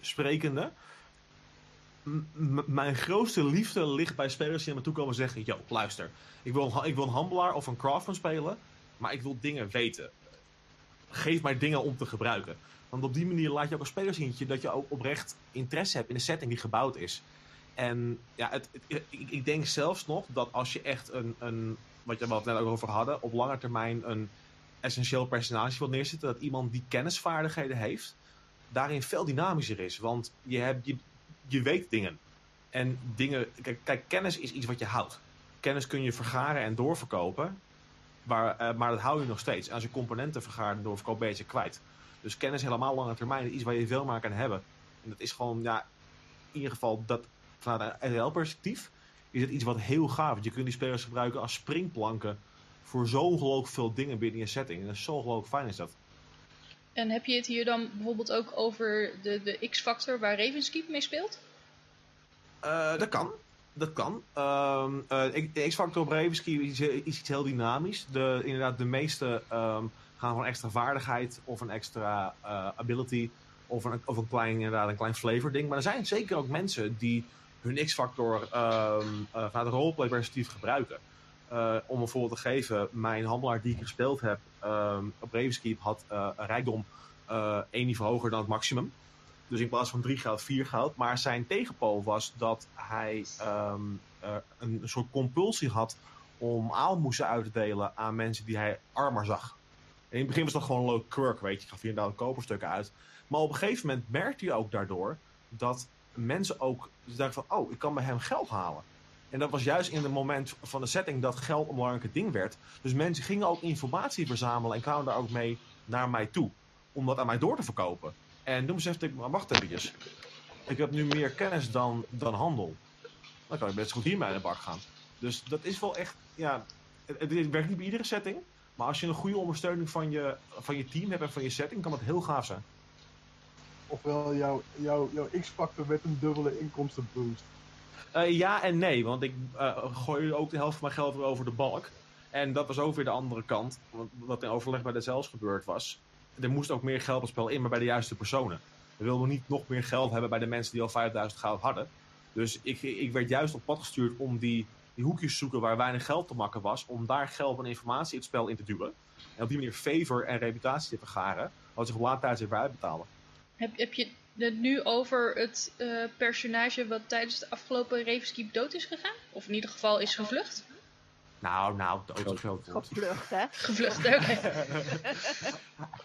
sprekende mijn grootste liefde ligt bij spelers die naar me toe komen en zeggen: Yo, luister, ik wil, een, ik wil een handelaar of een craftsman spelen, maar ik wil dingen weten. Geef mij dingen om te gebruiken. Want op die manier laat je ook als speler zien dat je ook oprecht interesse hebt in de setting die gebouwd is. En ja, het, ik, ik, denk zelfs nog dat als je echt een, een wat je het net over hadden, op lange termijn een essentieel personage wil neerzetten, dat iemand die kennisvaardigheden heeft, daarin veel dynamischer is. Want je, hebt, je, je weet dingen. En dingen, kijk, kijk, kennis is iets wat je houdt. Kennis kun je vergaren en doorverkopen, maar, uh, maar dat hou je nog steeds. En als je componenten vergaart en doorverkoopt, ben je kwijt. Dus kennis helemaal lange termijn iets waar je veel maar kan hebben. En dat is gewoon, ja, in ieder geval, dat, vanuit een RL-perspectief, is het iets wat heel gaaf is. Je kunt die spelers gebruiken als springplanken voor zo ongelooflijk veel dingen binnen je setting. En dat is zo ongelooflijk fijn is dat. En heb je het hier dan bijvoorbeeld ook over de, de X-factor waar Ravenskeep mee speelt? Uh, dat kan. Dat kan. Uh, uh, de X-factor op Ravenskeep is, is, iets heel dynamisch. De, inderdaad, de meeste um, gaan een extra vaardigheid of een extra uh, ability of een, of een klein, inderdaad, een klein flavor ding. Maar er zijn zeker ook mensen die hun X-factor um, vanuit roleplay perspectief gebruiken. Uh, om een voorbeeld te geven, mijn handelaar die ik gespeeld heb um, op Ravenskeep had uh, een rijkdom uh, één niveau hoger dan het maximum. Dus in plaats van drie goud, vier goud. Maar zijn tegenpool was dat hij um, een, een, soort compulsie had om aalmoezen uit te delen aan mensen die hij armer zag. En in het begin was dat gewoon een leuk quirk, weet je. Ik gaf hier inderdaad koperstukken uit. Maar op een gegeven moment merkte je ook daardoor dat mensen ook dachten van, oh, ik kan bij hem geld halen. En dat was juist in het moment van de setting dat geld een belangrijk ding werd. Dus mensen gingen ook informatie verzamelen en kwamen daar ook mee naar mij toe. Om dat aan mij door te verkopen. En toen besefte ik, maar wacht even. Ik heb nu meer kennis dan, dan handel. Dan kan ik best goed hiermee aan de bak gaan. Dus dat is wel echt, ja, het, werkt niet bij iedere setting. Maar als je een goede ondersteuning van je, van je team hebt en van je setting, kan dat heel gaaf zijn. Ofwel jouw, jouw, jouw X-factor met een dubbele inkomstenboost. Uh, ja en nee, want ik uh, gooi ook de helft van mijn geld weer over de balk. En dat was ook weer de andere kant, wat in overleg bij de zelfs gebeurd was. Er moest ook meer geld op het spel in, maar bij de juiste personen. We wilden niet nog meer geld hebben bij de mensen die al 5000 goud hadden. Dus ik, ik werd juist op pad gestuurd om die, die hoekjes te zoeken waar weinig geld te makken was. Om daar geld en informatie het spel in te duwen. En op die manier favor en reputatie te vergaren. Wat zich op later tijd weer uitbetalen. Heb, heb je het nu over het uh, personage wat tijdens de afgelopen Ravenskeep dood is gegaan? Of in ieder geval is gevlucht? Nou, nou, de auto is groot. Gevlucht, hè? Gevlucht, oké.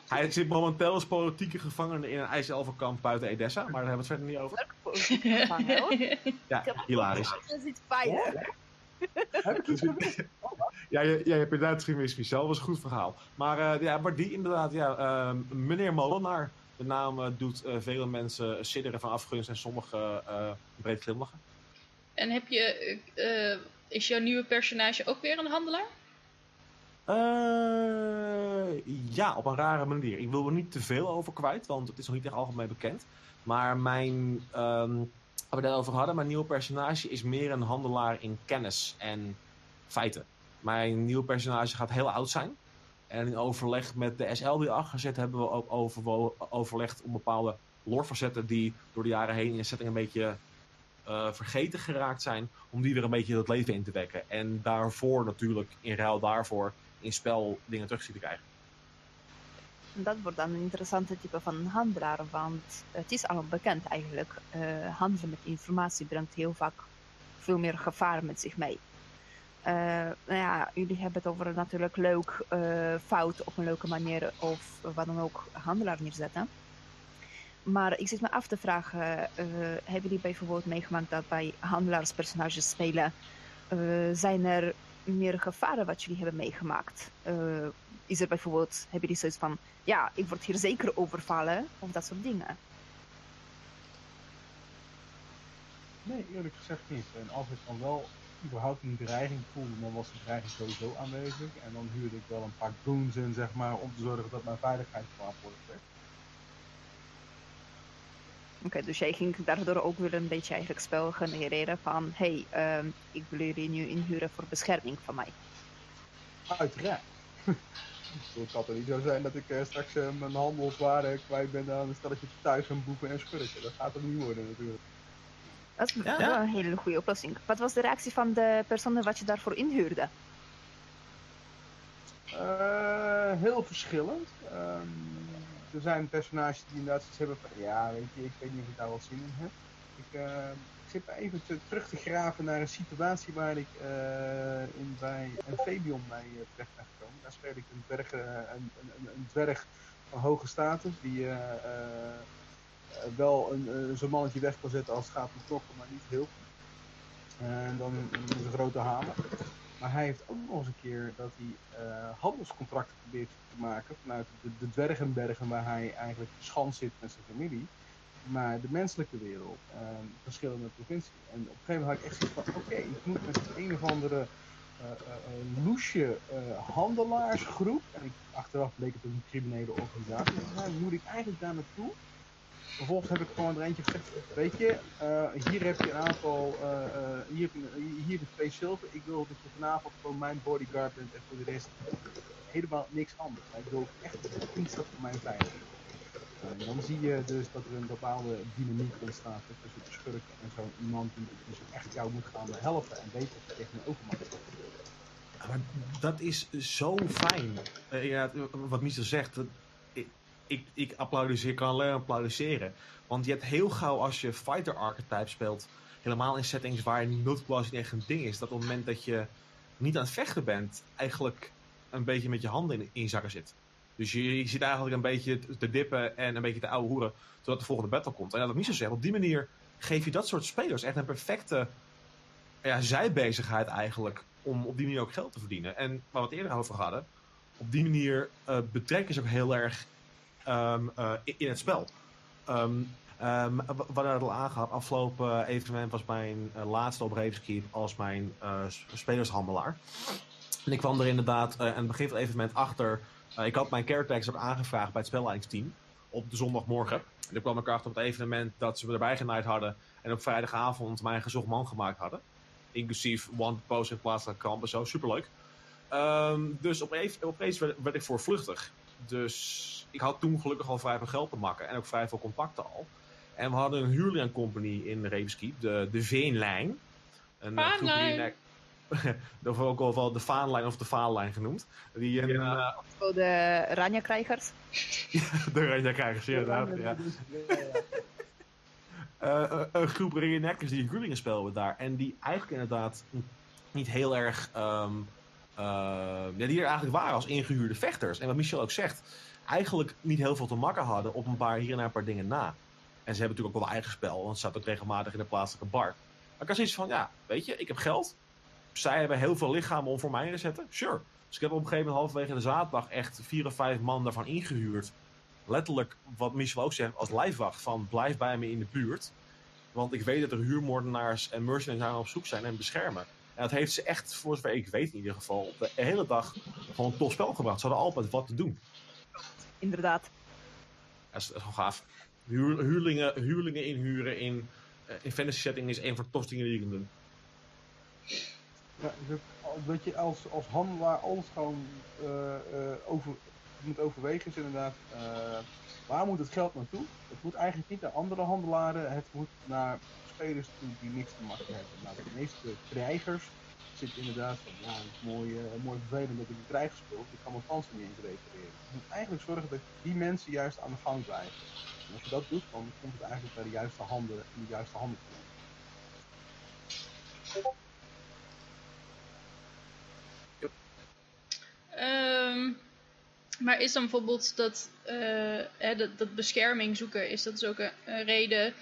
(laughs) Hij zit momenteel als politieke gevangene in een ijzelfenkamp buiten Edessa, maar daar hebben we het verder niet over. Gevangen, hoor. Ja, hilarisch. Dat is fijn, iets gemist? Ja, je, jij hebt inderdaad gemist, Michel. Dat was een goed verhaal. Maar, eh, ja, maar die inderdaad, ja, ehm, meneer Molenaar. De naam eh, doet eh, vele mensen sidderen van afgunst en sommigen eh, breed glimlachen. En heb je, is jouw nieuwe personage ook weer een handelaar? Ja, op een rare manier. Ik wil er niet te veel over kwijt, want het is nog niet echt algemeen bekend. Maar mijn, waar we het over hadden, mijn nieuwe personage is meer een handelaar in kennis en feiten. Mijn nieuwe personage gaat heel oud zijn. En in overleg met de SL die zit, hebben we ook overlegd om bepaalde lore-facetten die door de jaren heen in de setting een beetje eh, vergeten geraakt zijn, om die weer een beetje het leven in te wekken. En daarvoor natuurlijk, in ruil daarvoor, in spel dingen terug zien te krijgen. Dat wordt dan een interessante type van handelaar, want het is al bekend eigenlijk. eh handelen met informatie brengt heel vaak veel meer gevaar met zich mee. Eh, nou ja, jullie hebben het over natuurlijk leuk eh, fout op een leuke manier of wat dan ook handelaar neerzetten. Maar ik zit me af te vragen, eh, hebben jullie bijvoorbeeld meegemaakt dat bij handelaars spelen, zijn er meer gevaren wat jullie hebben meegemaakt? Is er bijvoorbeeld, hebben jullie zoiets van, ja, ik word hier zeker overvallen of dat soort dingen? Nee, eerlijk gezegd niet. En als ik dan wel überhaupt een dreiging voelde, dan was die dreiging sowieso aanwezig. En dan huurde ik wel een paar goons in, zeg maar, om te zorgen dat mijn veiligheid gewaarborgd werd. Oké, dus jij ging daardoor ook weer een beetje eigenlijk spel genereren van, hey, ehm, ik wil jullie nu inhuren voor bescherming van mij. Uiteraard. (laughs) Het kan toch niet zo zijn dat ik eh, straks eh, mijn handelswaren kwijt ben aan een stelletje thuis en boeven en schurken. Dat gaat er niet worden natuurlijk. Dat is Ja. wel een hele goede oplossing. Wat was de reactie van de personen wat je daarvoor inhuurde? Eh, heel verschillend. Ehm, er zijn personages die inderdaad zoiets hebben van, ja, weet je, ik weet niet of ik daar wel zin in heb. Ik, eh, ik zit maar even te, terug te graven naar een situatie waar ik eh, in, bij Amphibion mee eh, terecht ben gekomen. Daar speel ik een dwerg, een, een, een dwerg van hoge status, die eh, eh, eh, wel een, eh, zo'n mannetje weg kan zetten als het gaat om knokken, maar niet heel veel. En dan een, grote hamer. Maar hij heeft ook nog eens een keer dat hij eh, handelscontracten probeert te maken vanuit de, dwergenbergen waar hij eigenlijk verschanst zit met zijn familie. Maar de menselijke wereld, eh, verschillende provincies. En op een gegeven moment had ik echt zoiets van, oké, ik moet met een of andere eh eh, loesje eh, handelaarsgroep, en achteraf bleek het een criminele organisatie zijn, moet ik eigenlijk daar naartoe. Vervolgens heb ik gewoon er eentje gezegd, weet je, eh, hier heb je een aantal, eh, eh, hier, je twee zilver. Ik wil dat je vanavond gewoon mijn bodyguard bent en voor de rest helemaal niks anders. Ik wil echt instat voor mijn veiligheid. En dan zie je dus dat er een bepaalde dynamiek ontstaat tussen de schurken en zo iemand die dus echt jou moet gaan helpen en weet dat je tegen een mag. Maar dat is zo fijn. Ja, wat Michel zegt, ik, ik, ik applaudisseer, kan alleen applaudisseren. Want je hebt heel gauw als je fighter archetype speelt, helemaal in settings waar multiplayer niet echt een ding is, dat op het moment dat je niet aan het vechten bent, eigenlijk een beetje met je handen in, in zakken zit. Dus je, je zit eigenlijk een beetje te- dippen en een beetje te ouwe hoeren totdat de volgende battle komt. En ja, wat Michel zegt, op die manier geef je dat soort spelers echt een perfecte ja, zijbezigheid eigenlijk om op die manier ook geld te verdienen. En waar we het eerder over hadden, op die manier eh, betrekken ze ook heel erg ehm, eh, in, het spel. Ehm ehm, w- we hadden het al aangehad, afgelopen evenement was mijn eh, laatste op Ravenskeep als mijn eh, spelershandelaar. En ik kwam er inderdaad eh, aan het begin van het evenement achter. ik had mijn characters ook aangevraagd bij het spelleidingsteam op de zondagmorgen. En ik kwam ik achter op het evenement dat ze me erbij genaaid hadden en op vrijdagavond mijn gezocht man gemaakt hadden. Inclusief one post in plaats van kamp en zo. Superleuk. Dus opeens, opeens werd, werd ik voorvluchtig. Dus ik had toen gelukkig al vrij veel geld te makken. En ook vrij veel contacten al. En we hadden een huurling company in Ravenskeep. De, de Veenlijn. Een eh, Vaanlijn. in- Of (laughs) ook al wel de Vaanlijn of de Vaanlijn genoemd. Die een, eh, Voor (laughs) de Ranja-krijgers. de Ranja-krijgers, inderdaad. Ja. (laughs) Eh, een groep reenactors die een Groelingen speelden daar. En die eigenlijk inderdaad niet heel erg ehm, ja, die er eigenlijk waren als ingehuurde vechters. En wat Michel ook zegt, eigenlijk niet heel veel te makken hadden op een paar hier en daar een paar dingen na. En ze hebben natuurlijk ook wel eigen spel, want ze staat ook regelmatig in de plaatselijke bar. Maar ik had zoiets van, ja, weet je, ik heb geld. Zij hebben heel veel lichamen om voor mij te zetten. Sure. Dus ik heb op een gegeven moment halverwege de zaterdag echt vier of vijf man daarvan ingehuurd. Letterlijk, wat Michel ook zegt, als lijfwacht van blijf bij me in de buurt. Want ik weet dat er huurmoordenaars en mercenaries op zoek zijn en beschermen. En dat heeft ze echt, voor zover ik weet in ieder geval, de hele dag gewoon een tof spel gebracht. Ze hadden altijd wat te doen. Inderdaad. Dat is, gewoon gaaf. Huur, huurlingen, huurlingen inhuren in, uh, in fantasy setting is een van de tofste dingen die je kunt doen. Ja, dat je als, als handelaar alles gewoon uh, uh, over, moet overwegen is inderdaad, waar moet het geld naartoe? Het moet eigenlijk niet naar andere handelaren, het moet naar spelers toe die niks te maken hebben. Nou, de meeste krijgers zitten inderdaad van, ja, het is mooi, mooi vervelend dat ik een krijger speel, ik kan mijn panzer niet eens repareren. Je moet eigenlijk zorgen dat die mensen juist aan de gang blijven. En als je dat doet, dan komt het eigenlijk bij de juiste handen in de juiste handen toe. Um, maar is dan bijvoorbeeld dat, uh, hè, dat, bescherming zoeken, is dat dus ook een, reden?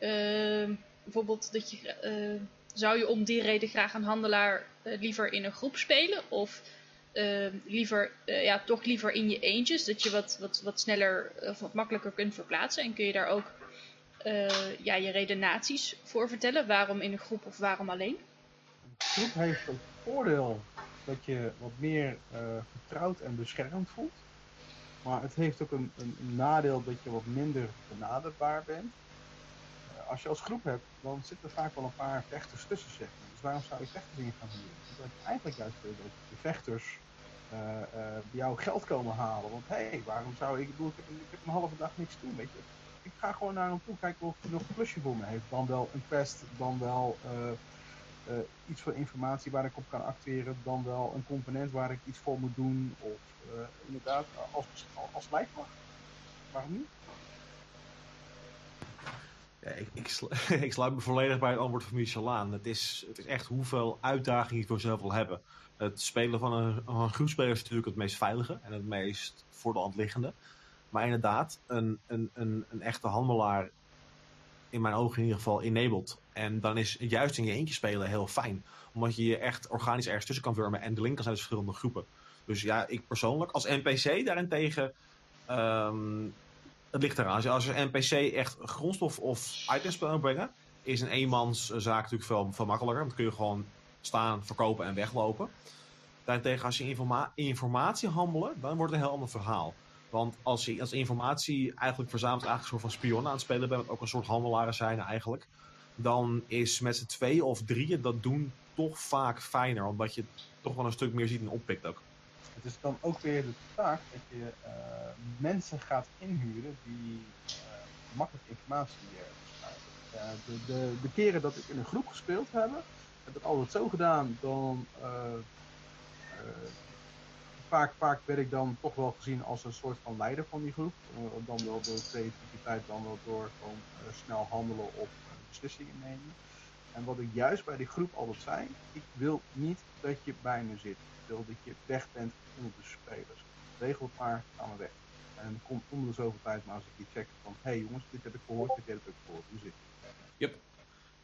Uh, bijvoorbeeld dat je, uh, zou je om die reden graag een handelaar liever in een groep spelen? Of liever, ja, toch liever in je eentjes, dat je wat, wat, wat sneller of wat makkelijker kunt verplaatsen? En kun je daar ook ja, je redenaties voor vertellen? Waarom in een groep of waarom alleen? Een groep heeft een voordeel dat je wat meer vertrouwd en beschermd voelt. Maar het heeft ook een, een, nadeel dat je wat minder benaderbaar bent. Als je als groep hebt, dan zitten er vaak wel een paar vechters tussen zeg Dus waarom zou je vechters in gaan huren? Dat je eigenlijk juist dat de vechters uh, bij jou geld komen halen. Want hé, hey, waarom zou ik, ik ik heb, een halve dag niks doen, weet je. Ik ga gewoon naar hem toe kijken of hij nog een plusje voor me heeft. Dan wel een quest, dan wel uh, iets voor informatie waar ik op kan acteren, dan wel een component waar ik iets voor moet doen. Of inderdaad, als, als lijfwacht. Waarom niet? Ik, ik, (laughs) ik, sluit me volledig bij het antwoord van Michel aan. Het is, het is echt hoeveel uitdagingen je voor zelf wil hebben. Het spelen van een, een groepspeler is natuurlijk het meest veilige en het meest voor de hand liggende. Maar inderdaad, een, een, een, een echte handelaar in mijn ogen in ieder geval enabled. En dan is juist in je eentje spelen heel fijn. Omdat je je echt organisch ergens tussen kan wurmen en de link kan zijn verschillende groepen. Dus ja, ik persoonlijk, als NPC daarentegen, um, het ligt eraan. Als je, een NPC echt grondstof of items wil brengen, is een eenmanszaak natuurlijk veel, veel makkelijker. Want dan kun je gewoon staan, verkopen en weglopen. Daarentegen, als je informa informatie handelen, dan wordt het een heel ander verhaal. Want als je als informatie eigenlijk verzamelt, eigenlijk een soort van spion aan het spelen bent, ook een soort handelaren zijn eigenlijk, dan is met z'n tweeën of drieën dat doen toch vaak fijner, omdat je toch wel een stuk meer ziet en oppikt ook. Het is dan ook weer de taak dat je uh, mensen gaat inhuren die uh, makkelijk informatie verspreiden. Uh, de, de, de, keren dat ik in een groep gespeeld heb, heb ik altijd zo gedaan, dan vaak, vaak werd ik dan toch wel gezien als een soort van leider van die groep. Dan wel door creativiteit, dan wel door snel handelen of beslissingen nemen. En wat ik juist bij die groep altijd zei, ik wil niet dat je bij me zit. Ik wil dat je weg bent onder de spelers. Regel het maar, gaan we weg. En kom om de zoveel tijd maar eens een keer checken van, hé hey jongens, dit heb ik gehoord, dit heb ik gehoord, hoe zit het? Yep.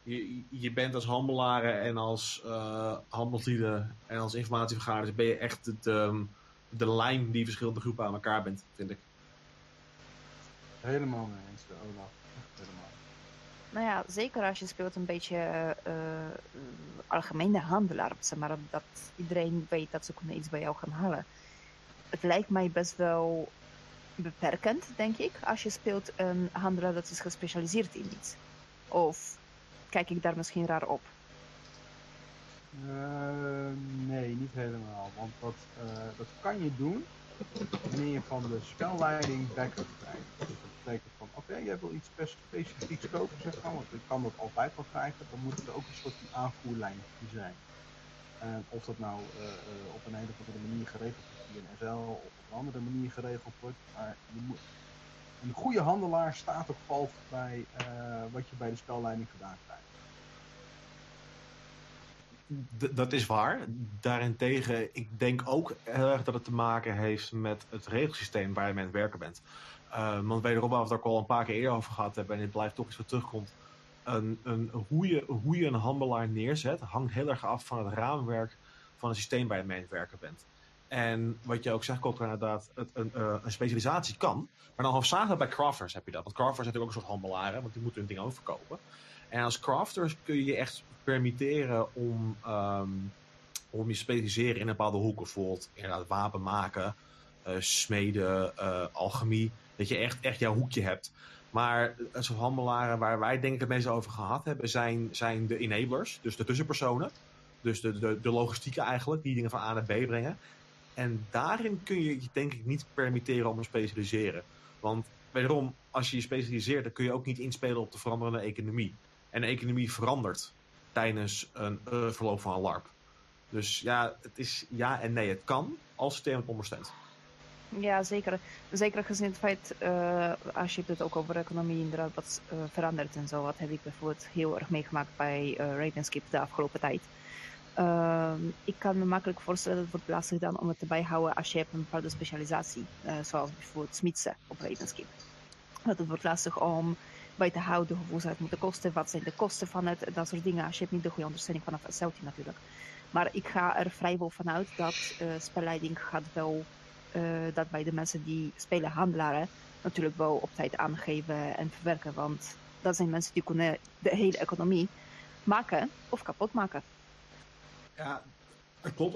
Je, je bent als handelaren en als uh, handelslieden en als informatievergaders ben je echt het, um, de lijn die verschillende groepen aan elkaar bent, vind ik. Helemaal mee eens, Olaf. Helemaal. Nou ja, zeker als je speelt een beetje uh, algemene handelaar, zeg maar, dat iedereen weet dat ze kunnen iets bij jou gaan halen. Het lijkt mij best wel beperkend, denk ik, als je speelt een handelaar dat is gespecialiseerd in iets. Of kijk ik daar misschien raar op? Uh, nee, niet helemaal. Want dat, uh, dat kan je doen wanneer je van de spelleiding backup krijgt. Van, oké, okay, jij wil iets specifieks kopen, zeg maar, want ik kan dat altijd wel krijgen, dan moet er ook een soort van aanvoerlijn zijn. En of dat nou uh, op een hele of andere manier geregeld wordt via een SL of op een andere manier geregeld wordt, maar je moet, een goede handelaar staat of valt bij wat je bij de spelleiding gedaan krijgt. dat is waar. Daarentegen, ik denk ook heel erg dat het te maken heeft met het regelsysteem waar je mee aan het werken bent. Uh, want wederom, waar we het al een paar keer eerder over gehad hebben, en het blijft toch iets wat terugkomt. Een, een, hoe, je, een handelaar neerzet, hangt heel erg af van het raamwerk van het systeem waar je mee het werken bent. En wat je ook zegt, Kotter, inderdaad, het, een, uh, een specialisatie kan. Maar dan hoofdzakelijk bij crafters heb je dat. Want crafters zijn natuurlijk ook een soort handelaren, want die moeten hun dingen ook verkopen. En als crafters kun je je echt permitteren om, um, om je te specialiseren in een bepaalde hoek. Bijvoorbeeld inderdaad wapen maken, smeden, uh, alchemie. Dat je echt, echt jouw hoekje hebt. Maar soort handelaren waar wij denk ik het meest over gehad hebben, zijn, zijn de enablers. Dus de tussenpersonen. Dus de, de, de logistieken eigenlijk, die dingen van A naar B brengen. En daarin kun je je denk ik niet permitteren om te specialiseren. Want wederom, als je je specialiseert, dan kun je ook niet inspelen op de veranderende economie. En de economie verandert tijdens een uh, verloop van een LARP. Dus ja, het is ja en nee. Het kan als het het ondersteunt. Ja, zeker. Zeker gezien het feit, uh, als je het ook over economie inderdaad wat uh, verandert en zo. Wat heb ik bijvoorbeeld heel erg meegemaakt bij uh, Ravenskip de afgelopen tijd. Uh, ik kan me makkelijk voorstellen dat het wordt lastig dan om het te bijhouden als je hebt een bepaalde specialisatie. Zoals bijvoorbeeld smidsen op Ravenskip. Dat het wordt lastig om bij te houden hoeveel zou het moeten kosten, wat zijn de kosten van het, dat soort dingen. Als je hebt niet de goede ondersteuning vanaf SLT natuurlijk. Maar ik ga er vrijwel vanuit dat spelleiding gaat wel, uh, dat bij de mensen die spelen handelaren, natuurlijk wel op tijd aangeven en verwerken. Want dat zijn mensen die kunnen de hele economie maken of kapot maken. Ja, klopt.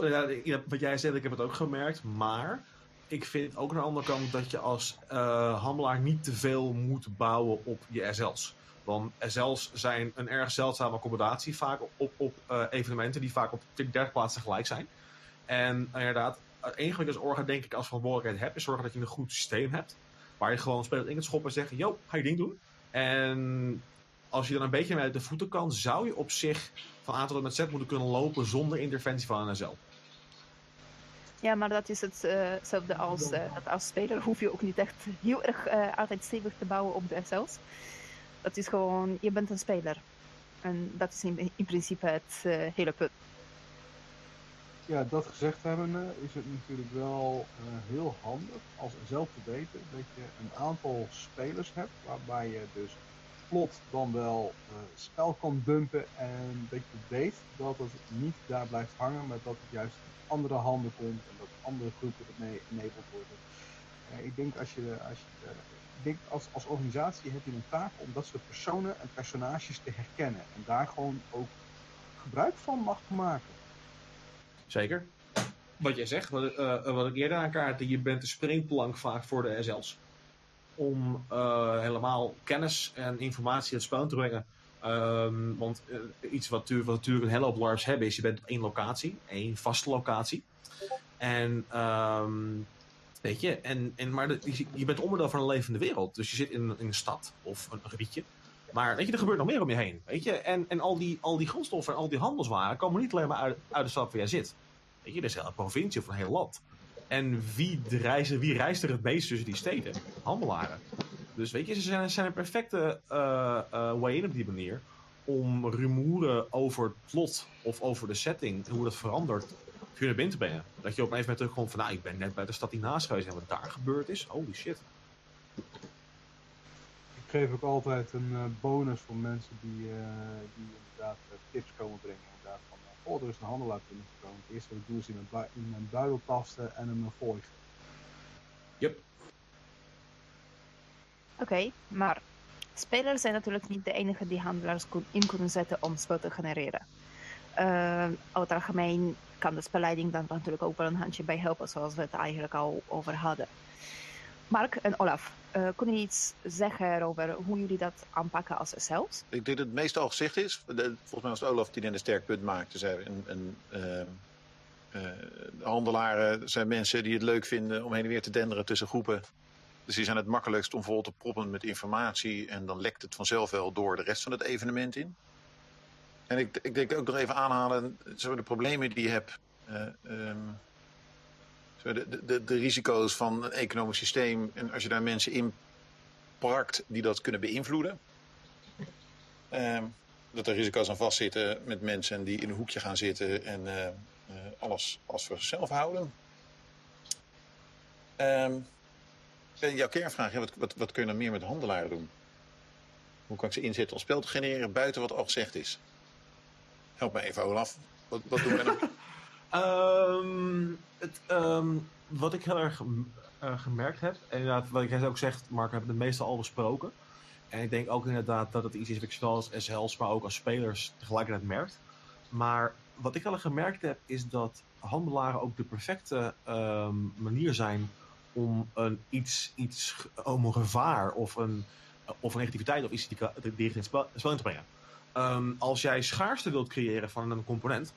Wat jij zegt, ik heb het ook gemerkt. Maar ik vind ook aan de andere kant dat je als uh, handelaar niet te veel moet bouwen op je SL's. Want SL's zijn een erg zeldzame accommodatie vaak op, op uh, evenementen die vaak op 30 plaatsen tegelijk zijn. En inderdaad, het enige wat je als orga denk ik als verantwoordelijkheid hebt, is zorgen dat je een goed systeem hebt. Waar je gewoon spelers in het schoppen en zeggen, yo, ga je ding doen. En als je dan een beetje met de voeten kan, zou je op zich van A tot met Z moeten kunnen lopen zonder interventie van een SL. Ja, maar dat is hetzelfde uh als, dat als speler hoef je ook niet echt heel erg altijd stevig te bouwen op de SL's. Dat is gewoon, je bent een speler. En dat is in principe het hele punt. Ja, dat gezegd hebbende is het natuurlijk wel heel handig als zelf te weten dat je een aantal spelers hebt waarbij je dus plot dan wel spel kan dumpen en dat je weet dat het niet daar blijft hangen, maar dat het juist andere handen komt en dat andere groepen ermee enabled worden. Uh, ik denk als je, als als, als organisatie heb je een taak om dat soort personen en personages te herkennen en daar gewoon ook gebruik van mag maken. Zeker. Wat jij zegt, wat, uh, wat ik eerder aankaartte, je bent de springplank vaak voor de SL's. Om helemaal kennis en informatie in het spel te brengen. Um, want iets wat, wat natuurlijk een hele hoop LARPs hebben is, je bent op één locatie, één vaste locatie. En um, weet je, en, en, maar je bent onderdeel van een levende wereld. Dus je zit in, in een stad of een, een gebiedje. Maar weet je, er gebeurt nog meer om je heen. Weet je, en, en al, die, al die grondstoffen en al die handelswaren komen niet alleen maar uit, uit de stad waar jij zit. Weet je, er is een provincie of een heel land. En wie reist, wie reist er het meest tussen die steden? Handelaren. Dus weet je, ze zijn, zijn een perfecte uh, uh, way in op die manier om rumoeren over het plot of over de setting en hoe dat verandert voor je te brengen. Dat je op een gegeven moment terugkomt van, nou, ik ben net bij de stad hiernaast geweest en wat daar gebeurd is, holy shit. Ik geef ook altijd een uh, bonus voor mensen die, die inderdaad tips komen brengen. Inderdaad van, oh, er is een handelaar binnengekomen. Het eerste wat ik doe is in een, in een buidel tasten en hem volgen. Yep. Oké, okay, maar spelers zijn natuurlijk niet de enige die handelaars in kunnen zetten om spel te genereren. Uh, over het algemeen kan de spelleiding dan natuurlijk ook wel een handje bij helpen, zoals we het eigenlijk al over hadden. Mark en Olaf, uh, kunnen jullie iets zeggen over hoe jullie dat aanpakken als SL's? Ik denk dat het meest al gezegd is. Volgens mij was Olaf die net een sterk punt maakte. Zei, een, een, uh, handelaren zijn mensen die het leuk vinden om heen en weer te denderen tussen groepen. Dus die zijn het makkelijkst om vol te proppen met informatie en dan lekt het vanzelf wel door de rest van het evenement in. En ik, ik denk ook nog even aanhalen, de problemen die je hebt, zo de, de, de risico's van een economisch systeem en als je daar mensen in parkt die dat kunnen beïnvloeden. Um, dat er risico's aan vastzitten met mensen die in een hoekje gaan zitten en eh, eh, alles, alles voor zichzelf houden. Ehm, en jouw kernvraag, wat, wat, wat kun je dan meer met handelaren doen? Hoe kan ik ze inzetten om spel te genereren buiten wat al gezegd is? Help me even, Olaf. Wat, wat doen we dan? (laughs) Ehm, het, ehm, wat ik heel erg eh, gemerkt heb, en inderdaad, wat ik ook zegt, Mark, we hebben het meestal al besproken. En ik denk ook inderdaad dat het iets is wat ik zowel als SL's, maar ook als spelers tegelijkertijd merkt. Maar wat ik al gemerkt heb, is dat handelaren ook de perfecte ehm, manier zijn om een iets, iets om een gevaar of een, of een negativiteit of iets die in het spel, in te brengen. Als jij schaarste wilt creëren van een component,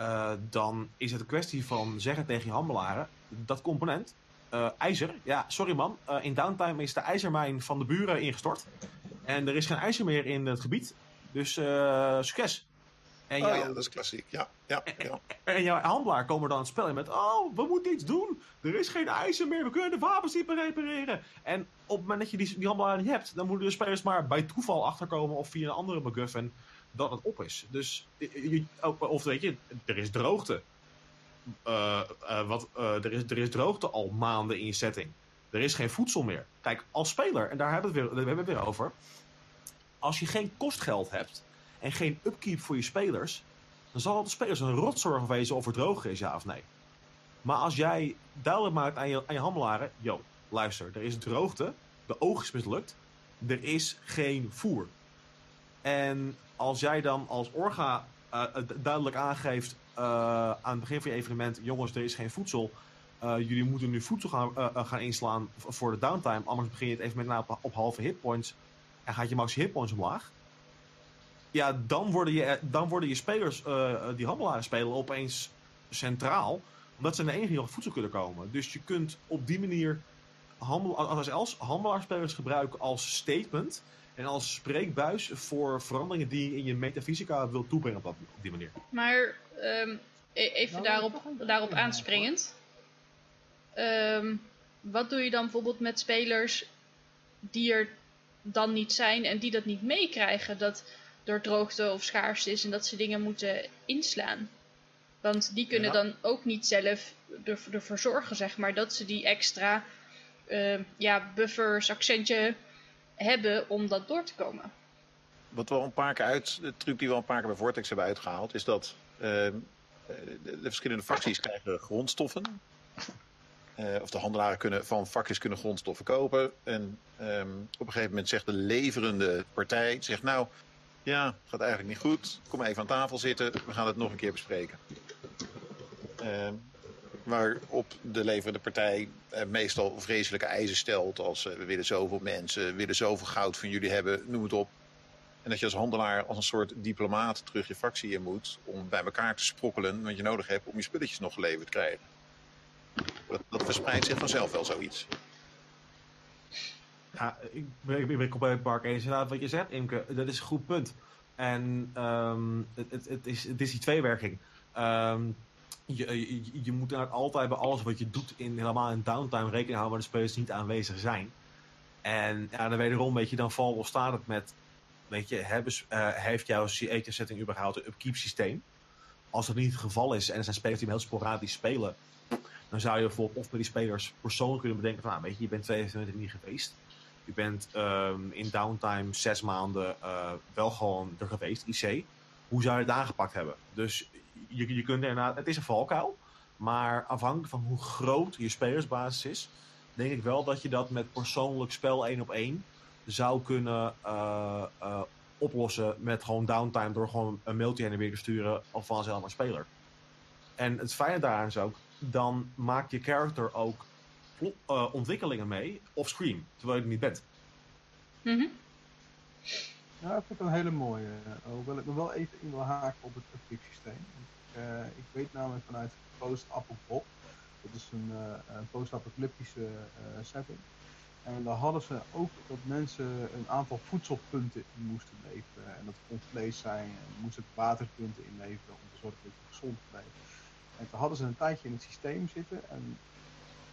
uh, dan is het een kwestie van zeggen tegen je handelaren: dat component, uh, ijzer, ja, sorry man, uh, in downtime is de ijzermijn van de buren ingestort. En er is geen ijzer meer in het gebied. Dus succes. En oh, ja, dat is klassiek. Ja, ja, ja. (laughs) En, jouw handelaar komen dan het spel in met: Oh, we moeten iets doen. Er is geen ijzer meer. We kunnen de wapens niet meer repareren. En op het moment dat je die, die handelaar niet hebt, dan moeten de spelers maar bij toeval achterkomen of via een andere MacGuffin dat het op is. Dus, je, of weet je, er is droogte. Uh, wat, er, is, er is droogte al maanden in je setting. Er is geen voedsel meer. Kijk, als speler, en daar hebben we het weer, we hebben weer over. Als je geen kostgeld hebt en geen upkeep voor je spelers, dan zal de spelers een rotzorg wezen of er droog is, ja of nee. Maar als jij duidelijk maakt aan je, aan handelaren: yo, luister, er is droogte, de oog is mislukt, er is geen voer. En als jij dan als orga uh, duidelijk aangeeft uh, aan het begin van je evenement: jongens, er is geen voedsel. Uh, jullie moeten nu voedsel gaan, gaan inslaan voor de downtime. Anders begin je het evenement na op, op halve hitpoints. En gaat je max hitpoints omlaag. Ja, dan worden je, dan worden je spelers, die handelaren spelen, opeens centraal. Omdat ze de enige die nog voedsel kunnen komen. Dus je kunt op die manier handel, als, handelaarsspelers gebruiken als statement en als spreekbuis voor veranderingen die je in je metafysica wilt toebrengen op, op die manier. Maar um, even nou, daarop, daarop aanspringend. Um, wat doe je dan bijvoorbeeld met spelers die er dan niet zijn en die dat niet meekrijgen dat er droogte of schaarste is en dat ze dingen moeten inslaan? Want die kunnen dan ook niet zelf ervoor zorgen, zeg maar, dat ze die extra uh, ja, buffers, accentje hebben om dat door te komen. Wat we al een paar keer uit, de truc die we al een paar keer bij Vortex hebben uitgehaald, is dat uh, de, de, verschillende facties krijgen grondstoffen. Uh, of de handelaren kunnen, van facties kunnen grondstoffen kopen. En um, op een gegeven moment zegt de leverende partij, zegt nou, ja, gaat eigenlijk niet goed. Kom even aan tafel zitten, we gaan het nog een keer bespreken. Uh, waarop de leverende partij eh, meestal vreselijke eisen stelt. Als eh, we willen zoveel mensen, we willen zoveel goud van jullie hebben, noem het op. En dat je als handelaar als een soort diplomaat terug je fractie in moet om bij elkaar te sprokkelen wat je nodig hebt om je spulletjes nog geleverd te krijgen. Dat, dat verspreidt zich vanzelf wel zoiets. Ja, ik ben, ik ben compleet Mark eens. Inderdaad, wat je zegt, Imke, dat is een goed punt. En um, het, het, het, is, het is die tweewerking. Um, je, je, je moet altijd bij alles wat je doet, in, helemaal in downtime, rekening houden waar de spelers niet aanwezig zijn. En ja, dan wederom, weet je, dan valt of staat het met, weet je, hebben, uh, heeft jouw setting überhaupt een upkeep systeem? Als dat niet het geval is en er zijn spelers die heel sporadisch spelen, dan zou je bijvoorbeeld of met die spelers persoonlijk kunnen bedenken van, nou, weet je, je bent 22 niet geweest. Je bent um, in downtime zes maanden uh, wel gewoon er geweest, IC. Hoe zou je het aangepakt hebben? Dus je, je kunt inderdaad, het is een valkuil. Maar afhankelijk van hoe groot je spelersbasis is, denk ik wel dat je dat met persoonlijk spel één op één zou kunnen uh, uh, oplossen met gewoon downtime door gewoon een mailtje en weer te sturen of van zelf een speler. En het fijne daaraan is ook, dan maakt je character ook uh, ontwikkelingen mee of scream, terwijl je er niet bent. -hmm. Ja, dat vind ik een hele mooie. Hoewel ik me wel even in wil haken op het systeem. Uh, ik weet namelijk vanuit Post-Appelpop. Dat is een, een post-apocalyptische uh, setting. En daar hadden ze ook dat mensen een aantal voedselpunten in moesten leveren. En dat kon vlees zijn. En moesten waterpunten inleveren om te zorgen dat je gezond bleef. En toen hadden ze een tijdje in het systeem zitten. En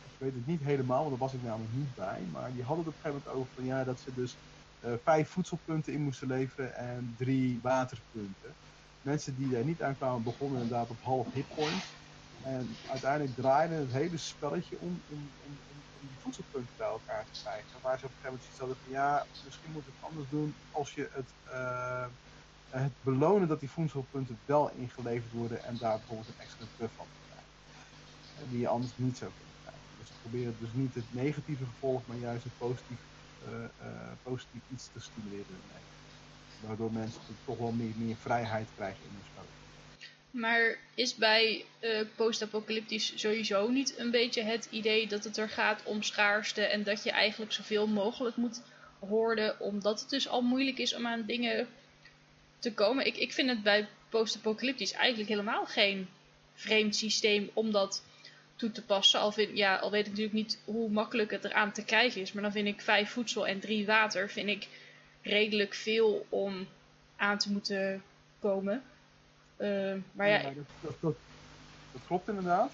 ik weet het niet helemaal, want daar was ik namelijk niet bij. Maar die hadden het op een gegeven moment over van ja, dat ze dus eh, vijf voedselpunten in moesten leveren en drie waterpunten. Mensen die daar niet aan kwamen begonnen inderdaad op half hitpoint. En uiteindelijk draaide het hele spelletje om, om, om, om die voedselpunten bij elkaar te krijgen. Waar ze op een gegeven moment zoiets hadden van ja, misschien moet het anders doen als je het, uh, het belonen dat die voedselpunten wel ingeleverd worden en daar bijvoorbeeld een extra buff van te krijgen. Die je anders niet zou kunnen krijgen. Dus proberen dus niet het negatieve gevolg, maar juist het positief, uh, positief iets te stimuleren. Waardoor mensen toch wel meer, meer vrijheid krijgen in hun spel. Maar is bij uh, post-apocalyptisch sowieso niet een beetje het idee dat het er gaat om schaarste en dat je eigenlijk zoveel mogelijk moet hoorden, omdat het dus al moeilijk is om aan dingen te komen? Ik, ik vind het bij post-apocalyptisch eigenlijk helemaal geen vreemd systeem om dat toe te passen. Al, vind, ja, al weet ik natuurlijk niet hoe makkelijk het eraan te krijgen is, maar dan vind ik vijf voedsel en drie water vind ik redelijk veel om aan te moeten komen. Uh, maar ja, dat, dat, dat, klopt inderdaad.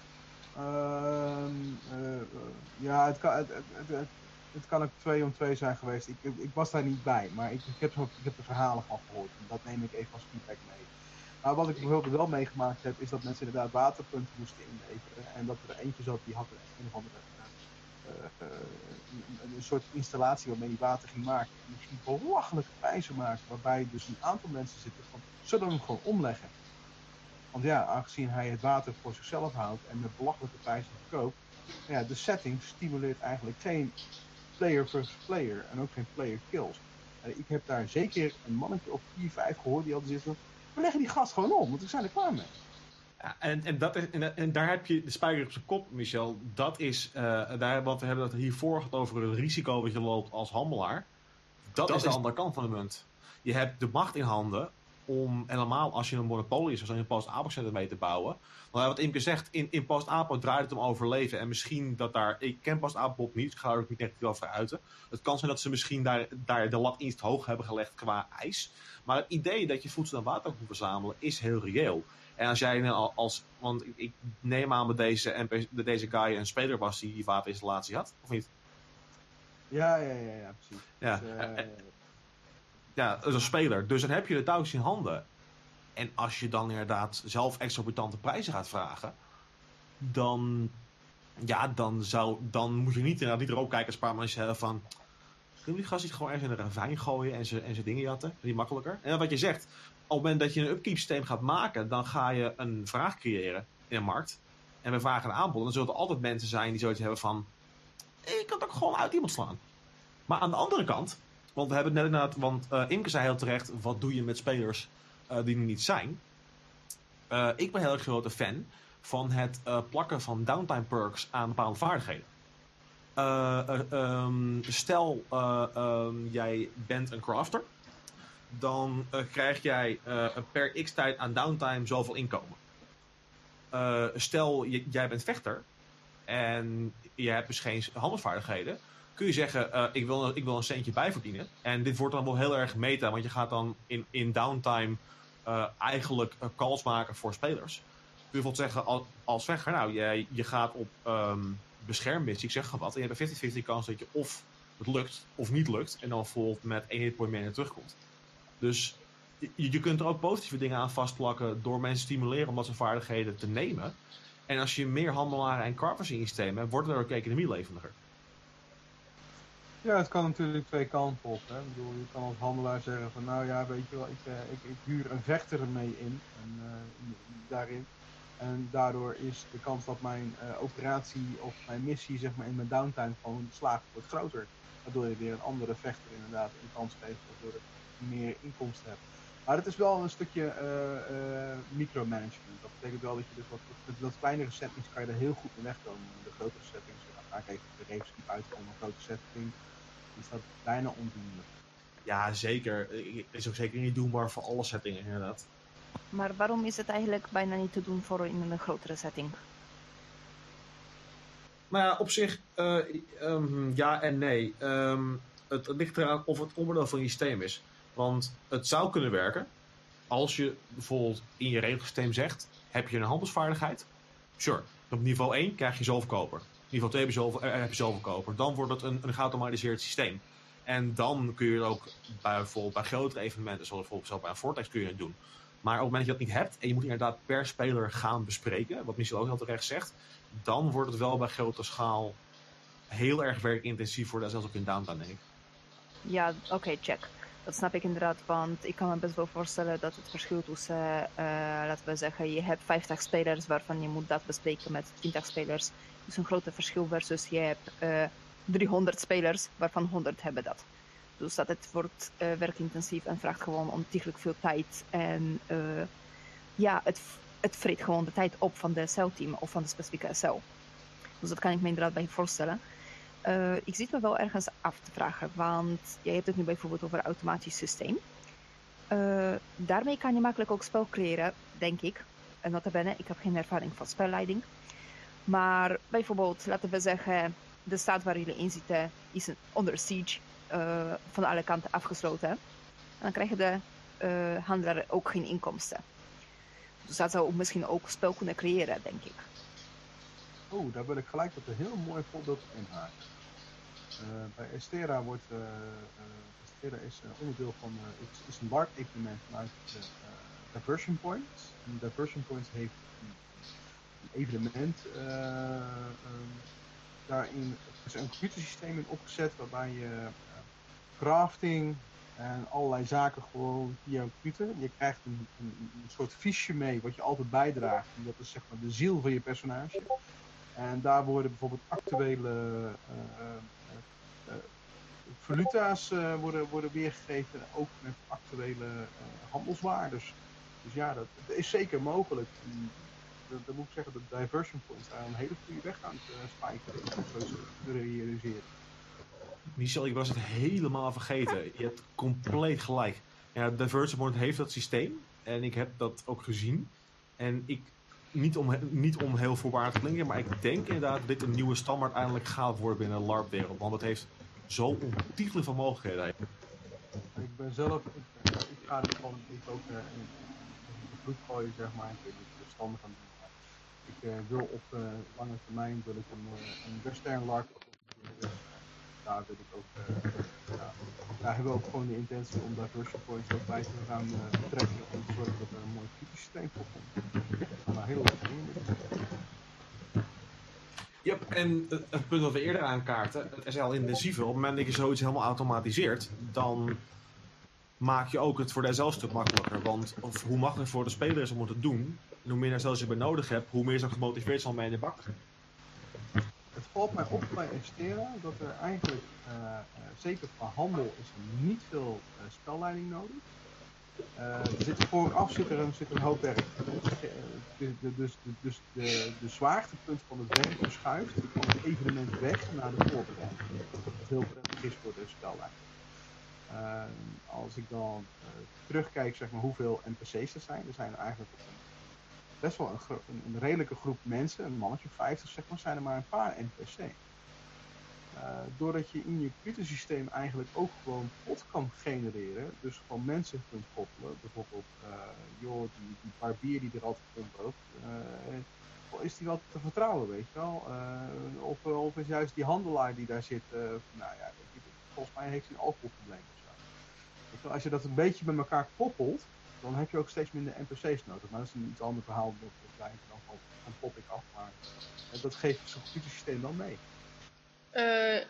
Uh, uh, ja, het kan, het, het, het, kan ook twee om twee zijn geweest. Ik, ik, ik was daar niet bij, maar ik, ik, heb, ik heb de verhalen van gehoord. En dat neem ik even als feedback mee. Maar wat ik bijvoorbeeld wel meegemaakt heb, is dat mensen inderdaad waterpunten moesten inleveren. En dat er eentje zat die had een of andere een, een, soort installatie waarmee die water ging maken. En die ging belachelijke prijzen maken. Waarbij dus een aantal mensen zitten van, zullen we hem gewoon omleggen? Want ja, aangezien hij het water voor zichzelf houdt en met belachelijke prijzen verkoopt, ja, de setting stimuleert eigenlijk geen player versus player en ook geen player kills. Uh, ik heb daar zeker een mannetje of 4, 5 gehoord die hadden zitten. We leggen die gast gewoon om, want we zijn er klaar mee. Ja, en, en, dat is, en, en, daar heb je de spijker op zijn kop, Michel. Dat is, uh, daar, want we hebben het hiervoor gehad over het risico dat je loopt als handelaar. Dat, dat is de is... andere kant van de munt. Je hebt de macht in handen om, helemaal als je een monopolie is, zoals een post-apo mee te bouwen. Want wat Imke zegt, in, in post-apo draait het om overleven. En misschien dat daar, ik ken post-apo niet, ik ga er ook niet echt over uiten. Het kan zijn dat ze misschien daar, daar de lat iets hoog hebben gelegd qua ijs. Maar het idee dat je voedsel en water moet verzamelen is heel reëel. En als jij nou als, want ik neem aan dat deze, deze guy een speler was die die waterinstallatie had, of niet? Ja, ja, ja, ja precies. Ja. Dus, uh, ja, als speler. Dus dan heb je de touwtjes in handen. En als je dan inderdaad zelf exorbitante prijzen gaat vragen, dan, ja, dan, zou, dan moet je niet, inderdaad niet erop kijken als paar mensen van. Kunnen die gasten gewoon ergens in een ravijn gooien en ze, en dingen jatten? Die makkelijker. En wat je zegt, op het moment dat je een upkeep systeem gaat maken, dan ga je een vraag creëren in een markt. En we vragen een aanbod. En dan zullen er altijd mensen zijn die zoiets hebben van. Ik kan het ook gewoon uit iemand slaan. Maar aan de andere kant, want we hebben net inderdaad, want uh, Imke zei heel terecht, wat doe je met spelers uh, die er niet zijn? Uh, ik ben heel erg grote fan van het plakken van downtime perks aan bepaalde vaardigheden. Um, stel, um, jij bent een crafter, dan krijg jij per x tijd aan downtime zoveel inkomen. stel, jij bent vechter en je hebt dus geen handelsvaardigheden, kun je zeggen, uh, ik, wil, ik wil een centje bijverdienen. En dit wordt dan wel heel erg meta, want je gaat dan in, in downtime uh, eigenlijk uh, calls maken voor spelers. Kun je bijvoorbeeld zeggen, als, als nou, je, je gaat op um, ik zeg gewoon wat, en je hebt een 50-50 kans dat je of het lukt of niet lukt, en dan bijvoorbeeld met één hitpoint meer terugkomt. Dus je, kunt er ook positieve dingen aan vastplakken door mensen te stimuleren om dat zijn vaardigheden te nemen. En als je meer handelaren en carvers in hebt, wordt er ook economie levendiger. Ja, het kan natuurlijk twee kanten op. Hè. Ik bedoel, je kan als handelaar zeggen van nou ja, weet je wel, ik, uh, ik, ik huur een vechter mee in, en, uh, daarin. En daardoor is de kans dat mijn uh, operatie of mijn missie zeg maar, in mijn downtime gewoon slaagt wordt groter. Waardoor je weer een andere vechter inderdaad een kans geeft, waardoor je meer inkomsten hebt. Maar het is wel een stukje micromanagement. Dat betekent wel dat je dus wat, wat kleinere settings kan je er heel goed mee wegkomen. De grotere settings, ik even de reefskip uitkomen, een grote setting is dat bijna ondoenlijk. Ja, zeker. Is ook zeker niet doenbaar voor alle settingen, inderdaad. Maar waarom is het eigenlijk bijna niet te doen voor in een grotere setting? Nou ja, op zich, uh, um, ja en nee. Um, het, het, ligt eraan of het onderdeel van je systeem is. Want het zou kunnen werken als je bijvoorbeeld in je regelsysteem zegt: heb je een handelsvaardigheid? Sure. Op niveau 1 krijg je zoveel koper. 2 heb je zoveel, koper. Dan wordt het een, geautomatiseerd systeem. En dan kun je het ook bij, bijvoorbeeld bij grotere evenementen, zoals bijvoorbeeld bij een Vortex, kun je het doen. Maar op het moment dat je dat niet hebt en je moet inderdaad per speler gaan bespreken, wat Michel ook heel terecht zegt, dan wordt het wel bij grote schaal heel erg werkintensief voor zelfs ook in downtown, denk ik. Ja, oké, check. Dat snap ik inderdaad, want ik kan me best wel voorstellen dat het verschil tussen, uh, laten we zeggen, je hebt 50 spelers waarvan je moet dat bespreken met 20 spelers. Dus een grote verschil versus je hebt uh, 300 spelers waarvan 100 hebben dat. Dus dat het wordt uh, werkintensief en vraagt gewoon ontiegelijk veel tijd. En uh, ja, het, het vreet gewoon de tijd op van de celteam of van de specifieke cel. Dus dat kan ik me inderdaad bij voorstellen. Ik zit me wel ergens af te vragen, want jij hebt het nu bijvoorbeeld over een automatisch systeem. daarmee kan je makkelijk ook spel creëren, denk ik. En notabene, ik heb geen ervaring van spelleiding. Maar bijvoorbeeld, laten we zeggen, de staat waar jullie in zitten is onder siege uh, van alle kanten afgesloten. En dan krijgen de uh, handelaar ook geen inkomsten. Dus dat zou misschien ook spel kunnen creëren, denk ik. Oh, daar wil ik gelijk op een heel mooi voorbeeld in haken. Uh, bij Estera wordt Estera is onderdeel van is, is een LARP evenement vanuit Diversion Points. En Diversion Points heeft evenement um, daarin is een computersysteem in opgezet waarbij je crafting en allerlei zaken gewoon via een computer. Je krijgt een, een, soort fiche mee wat je altijd bijdraagt. En dat is zeg maar de ziel van je personage. En daar worden bijvoorbeeld actuele uh, valuta's worden, worden weergegeven. Ook met actuele handelswaardes. Dus ja, dat, is zeker mogelijk. Dat, moet ik zeggen dat Diversion Points daar een hele goede weg aan het spijkeren. Om zo te realiseren. Michel, ik was het helemaal vergeten. Je hebt compleet gelijk. Ja, Divergent heeft dat systeem. En ik heb dat ook gezien. En ik, niet om, niet om heel voorbaar te klinken, maar ik denk inderdaad dat dit een nieuwe standaard eindelijk gaat worden binnen de LARP-wereld. Want het heeft zo ontiegelijk veel mogelijkheden. Ik ben zelf, ik, ik ga er gewoon ik ook uh, in, de vloed gooien, zeg maar. Ik weet de standaard doen. Ik uh, wil op uh, lange termijn wil ik een, een western LARP daar wil ik ook, ja, daar hebben we ook gewoon de intentie om diversion points ook bij te gaan uh, betrekken om te zorgen dat er een mooi systeem voor komt. Heel leuk Ja, en het punt wat we eerder aankaarten, het SL-intensieve, op het moment dat je zoiets helemaal automatiseert, dan maak je ook het voor SL stuk makkelijker. Want of hoe makkelijker voor de speler is om het te doen, en hoe meer SL's je bij nodig hebt, hoe meer ze gemotiveerd zal mee in de bak het valt mij op bij Estera dat er eigenlijk, uh, uh, zeker qua handel, is niet veel uh, spelleiding nodig. er zit vooraf zit er, een, een hoop werk. Dus, dus, de, de zwaartepunt van het werk verschuift van het evenement weg naar de voorbereiding. Heel prettig is voor de spelleiding. Als ik dan terugkijk zeg maar, hoeveel NPC's er zijn, er zijn er eigenlijk best wel een, een, redelijke groep mensen, een mannetje 50 zeg maar, zijn er maar een paar NPC. Uh, doordat je in je computersysteem eigenlijk ook gewoon pot kan genereren, dus gewoon mensen kunt koppelen, bijvoorbeeld, uh, joh, die, die barbier die er altijd rondloopt, uh, is die wel te vertrouwen, weet je wel? of, of is juist die handelaar die daar zit, nou ja, volgens mij heeft hij een alcoholprobleem Als je dat een beetje met elkaar koppelt, dan heb je ook steeds minder NPC's nodig. Maar dat is een iets ander verhaal. Dat, dat dan van, van topic af. Maar en dat geeft zo'n computersysteem dan mee. Uh,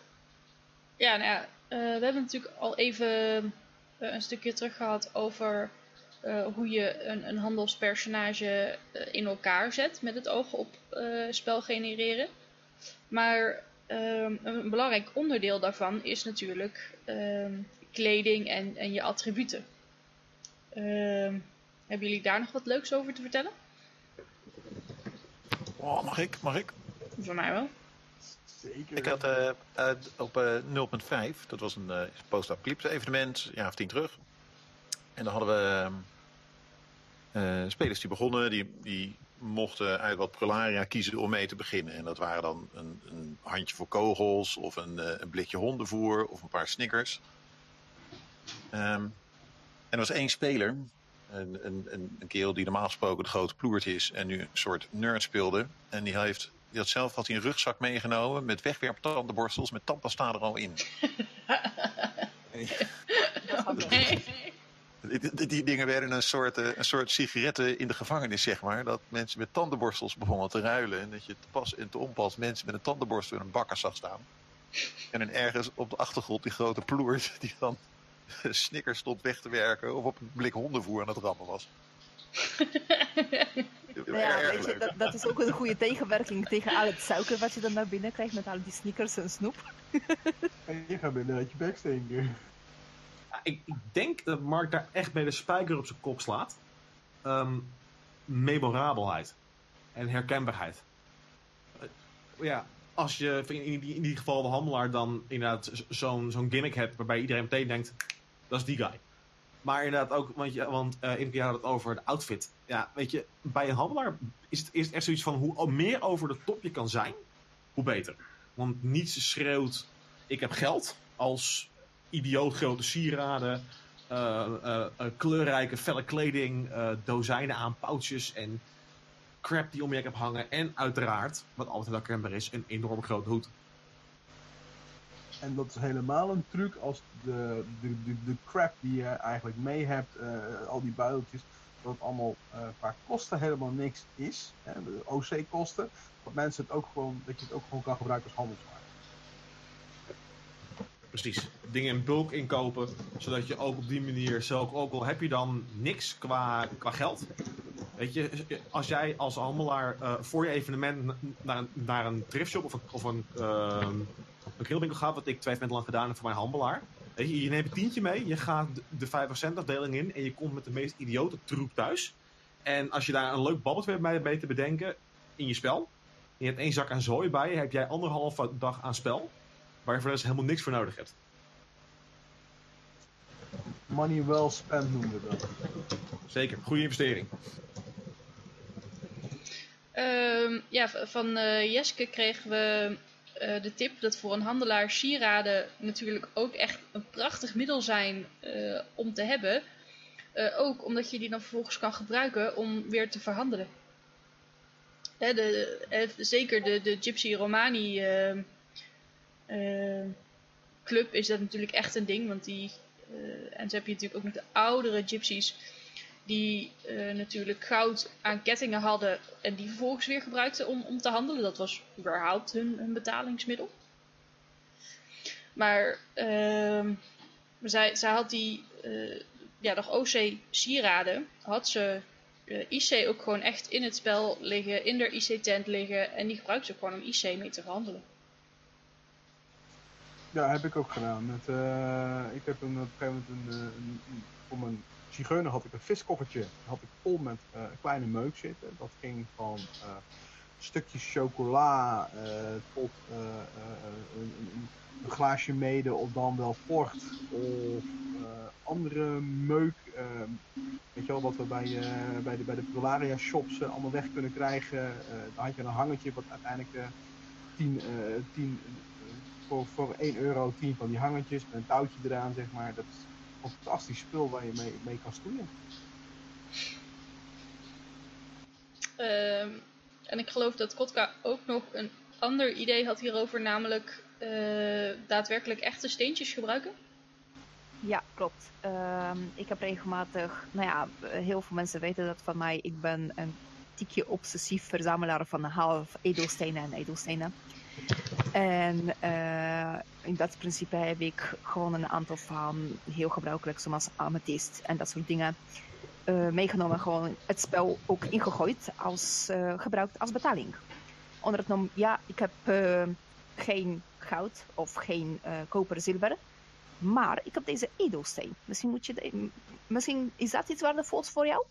ja, nou uh, we hebben natuurlijk al even een stukje terug gehad over hoe je een, een handelspersonage in elkaar zet met het oog op spel genereren. Maar ehm, een belangrijk onderdeel daarvan is natuurlijk ehm, kleding en, en je attributen. Uh, hebben jullie daar nog wat leuks over te vertellen? Oh, mag ik? Mag ik? Voor mij wel. Zeker. Ik had uh, uh, op uh, 0.5, dat was een post-apocalypse evenement, een jaar of tien terug. En dan hadden we ehm, spelers die begonnen, die, die mochten uit wat prolaria kiezen om mee te beginnen. En dat waren dan een, een handje voor kogels, of een, een blikje hondenvoer, of een paar snickers. Um, en er was één speler, een, een, een, kerel die normaal gesproken de grote ploert is en nu een soort nerd speelde. En die, heeft, die had zelf had hij een rugzak meegenomen met wegwerptandenborstels met tandpasta er al in. Dat had Oké. Die, die- die dingen werden een soort, eh, een soort sigaretten in de gevangenis, zeg maar. Dat mensen met tandenborstels begonnen te ruilen. En dat je te pas en te onpas mensen met een tandenborstel in een bakker zag staan. En dan ergens op de achtergrond die grote ploert die dan (laughs) Snickers stond weg te werken. Of op een blik hondenvoer aan het rammen was. (laughs) Ja, weet je, dat, dat is ook een goede tegenwerking tegen al het suiker wat je dan naar binnen krijgt met al die sneakers en snoep. (laughs) En je gaat binnen uit je bek ik, ik denk dat Mark daar echt bij de spijker op zijn kop slaat. Ehm, memorabelheid. En herkenbaarheid. Eh, ja, als je in, in, die- in die geval de handelaar dan inderdaad zo'n zo'n gimmick hebt waarbij iedereen meteen denkt, dat is die guy. Maar inderdaad ook, want, je, want Inke had het over de outfit. Ja, weet je, bij een handelaar is het, echt zoiets van hoe meer over de top je kan zijn, hoe beter. Want niets schreeuwt, ik heb geld, als idioot grote sieraden, eh, eh, kleurrijke felle kleding, dozijnen aan pouches en crap die om je hebt hangen. En uiteraard, wat altijd herkenbaar is, een enorm grote hoed. En dat is helemaal een truc als de, de, de, de crap die je eigenlijk mee hebt, eh, al die buideltjes, dat het allemaal eh qua kosten helemaal niks is. Hè, de OC-kosten. Dat mensen het ook gewoon, dat je het ook gewoon kan gebruiken als handelswaar. Precies. Dingen in bulk inkopen, zodat je ook op die manier, zelf, ook al heb je dan niks qua, qua geld. Weet je, als jij als handelaar eh, voor je evenement naar een, naar een thriftshop of een, of een, ehm, een grillwinkel gaat, wat ik twee eventen lang gedaan heb voor mijn handelaar. Je, je neemt een tientje mee, je gaat de- de 5 cent afdeling in en je komt met de meest idiote troep thuis. En als je daar een leuk babbeltje hebt bij, bij te bedenken in je spel, en je hebt één zak aan zooi bij je, heb jij anderhalve dag aan spel, waar je voor de rest helemaal niks voor nodig hebt. Money well spent noemden we dat. Zeker, goede investering. Ehm, ja, van eh, Jeske kregen we eh, de tip dat voor een handelaar sieraden natuurlijk ook echt een prachtig middel zijn eh, om te hebben. Eh, ook omdat je die dan vervolgens kan gebruiken om weer te verhandelen. Hè, de, zeker de, de Gypsy Romani club is dat natuurlijk echt een ding. Want die, en zo heb je natuurlijk ook nog de oudere gypsies die eh, natuurlijk goud aan kettingen hadden en die vervolgens weer gebruikten om, om te handelen. Dat was überhaupt hun, hun betalingsmiddel. Maar ehm, zij, zij had die, eh, ja, nog OC sieraden, had ze eh, IC ook gewoon echt in het spel liggen, in de IC-tent liggen en die gebruikte ze gewoon om IC mee te verhandelen. Ja, heb ik ook gedaan. Ik heb een, op een gegeven moment een, een, een- zigeuner had ik een viskoffertje. had ik vol met eh, kleine meuk zitten. Dat ging van eh, stukjes chocola eh, tot een, een, glaasje mede of dan wel port of andere meuk. eh, weet je wel, wat we bij, bij de, bij de Prolaria shops allemaal weg kunnen krijgen. Dan had je een hangertje wat uiteindelijk eh 10, eh 10 eh, voor, voor 1 euro 10 van die hangertjes met een touwtje eraan, zeg maar. Dat een fantastisch spul waar je mee, mee kan stoeien. Ehm, en ik geloof dat Kotka ook nog een ander idee had hierover, namelijk eh, daadwerkelijk echte steentjes gebruiken. Ja, klopt. Ehm, ik heb regelmatig, nou ja, heel veel mensen weten dat van mij. Ik ben een tikje obsessief verzamelaar van half edelstenen en edelstenen. En eh, in dat principe heb ik gewoon een aantal van heel gebruikelijk, zoals amethyst en dat soort dingen, eh, meegenomen. Gewoon het spel ook ingegooid, als, eh, gebruikt als betaling. Onder het nom, ja, ik heb geen goud of geen koper, zilver. Maar ik heb deze edelsteen. Misschien, moet je misschien is dat iets waardevols voor jou?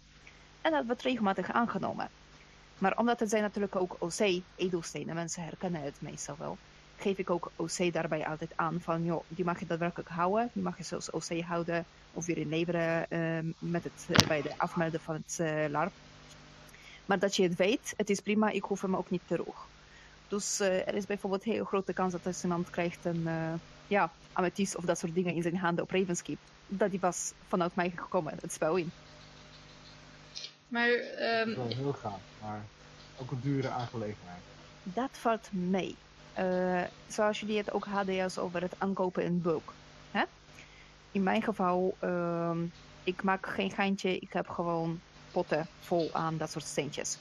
En dat wordt regelmatig aangenomen. Maar omdat het zijn natuurlijk ook OC edelstenen, mensen herkennen het meestal wel, geef ik ook OC daarbij altijd aan van, joh, die mag je daadwerkelijk houden, die mag je zoals OC houden of weer inleveren eh, met het, eh, bij de afmelden van het eh, LARP. Maar dat je het weet, het is prima, ik hoef hem ook niet terug. Dus eh, er is bijvoorbeeld een heel grote kans dat als iemand krijgt een ja, amethyst of dat soort dingen in zijn handen op Ravenskeep, dat die was vanuit mij gekomen, het spel in. Maar Dat ehm, is wel heel gaaf, maar ook een dure aangelegenheid. Dat valt mee. Eh, zoals jullie het ook hadden over het aankopen in bulk. Hè? in mijn geval, ehm, ik maak geen geintje. Ik heb gewoon potten vol aan dat soort steentjes.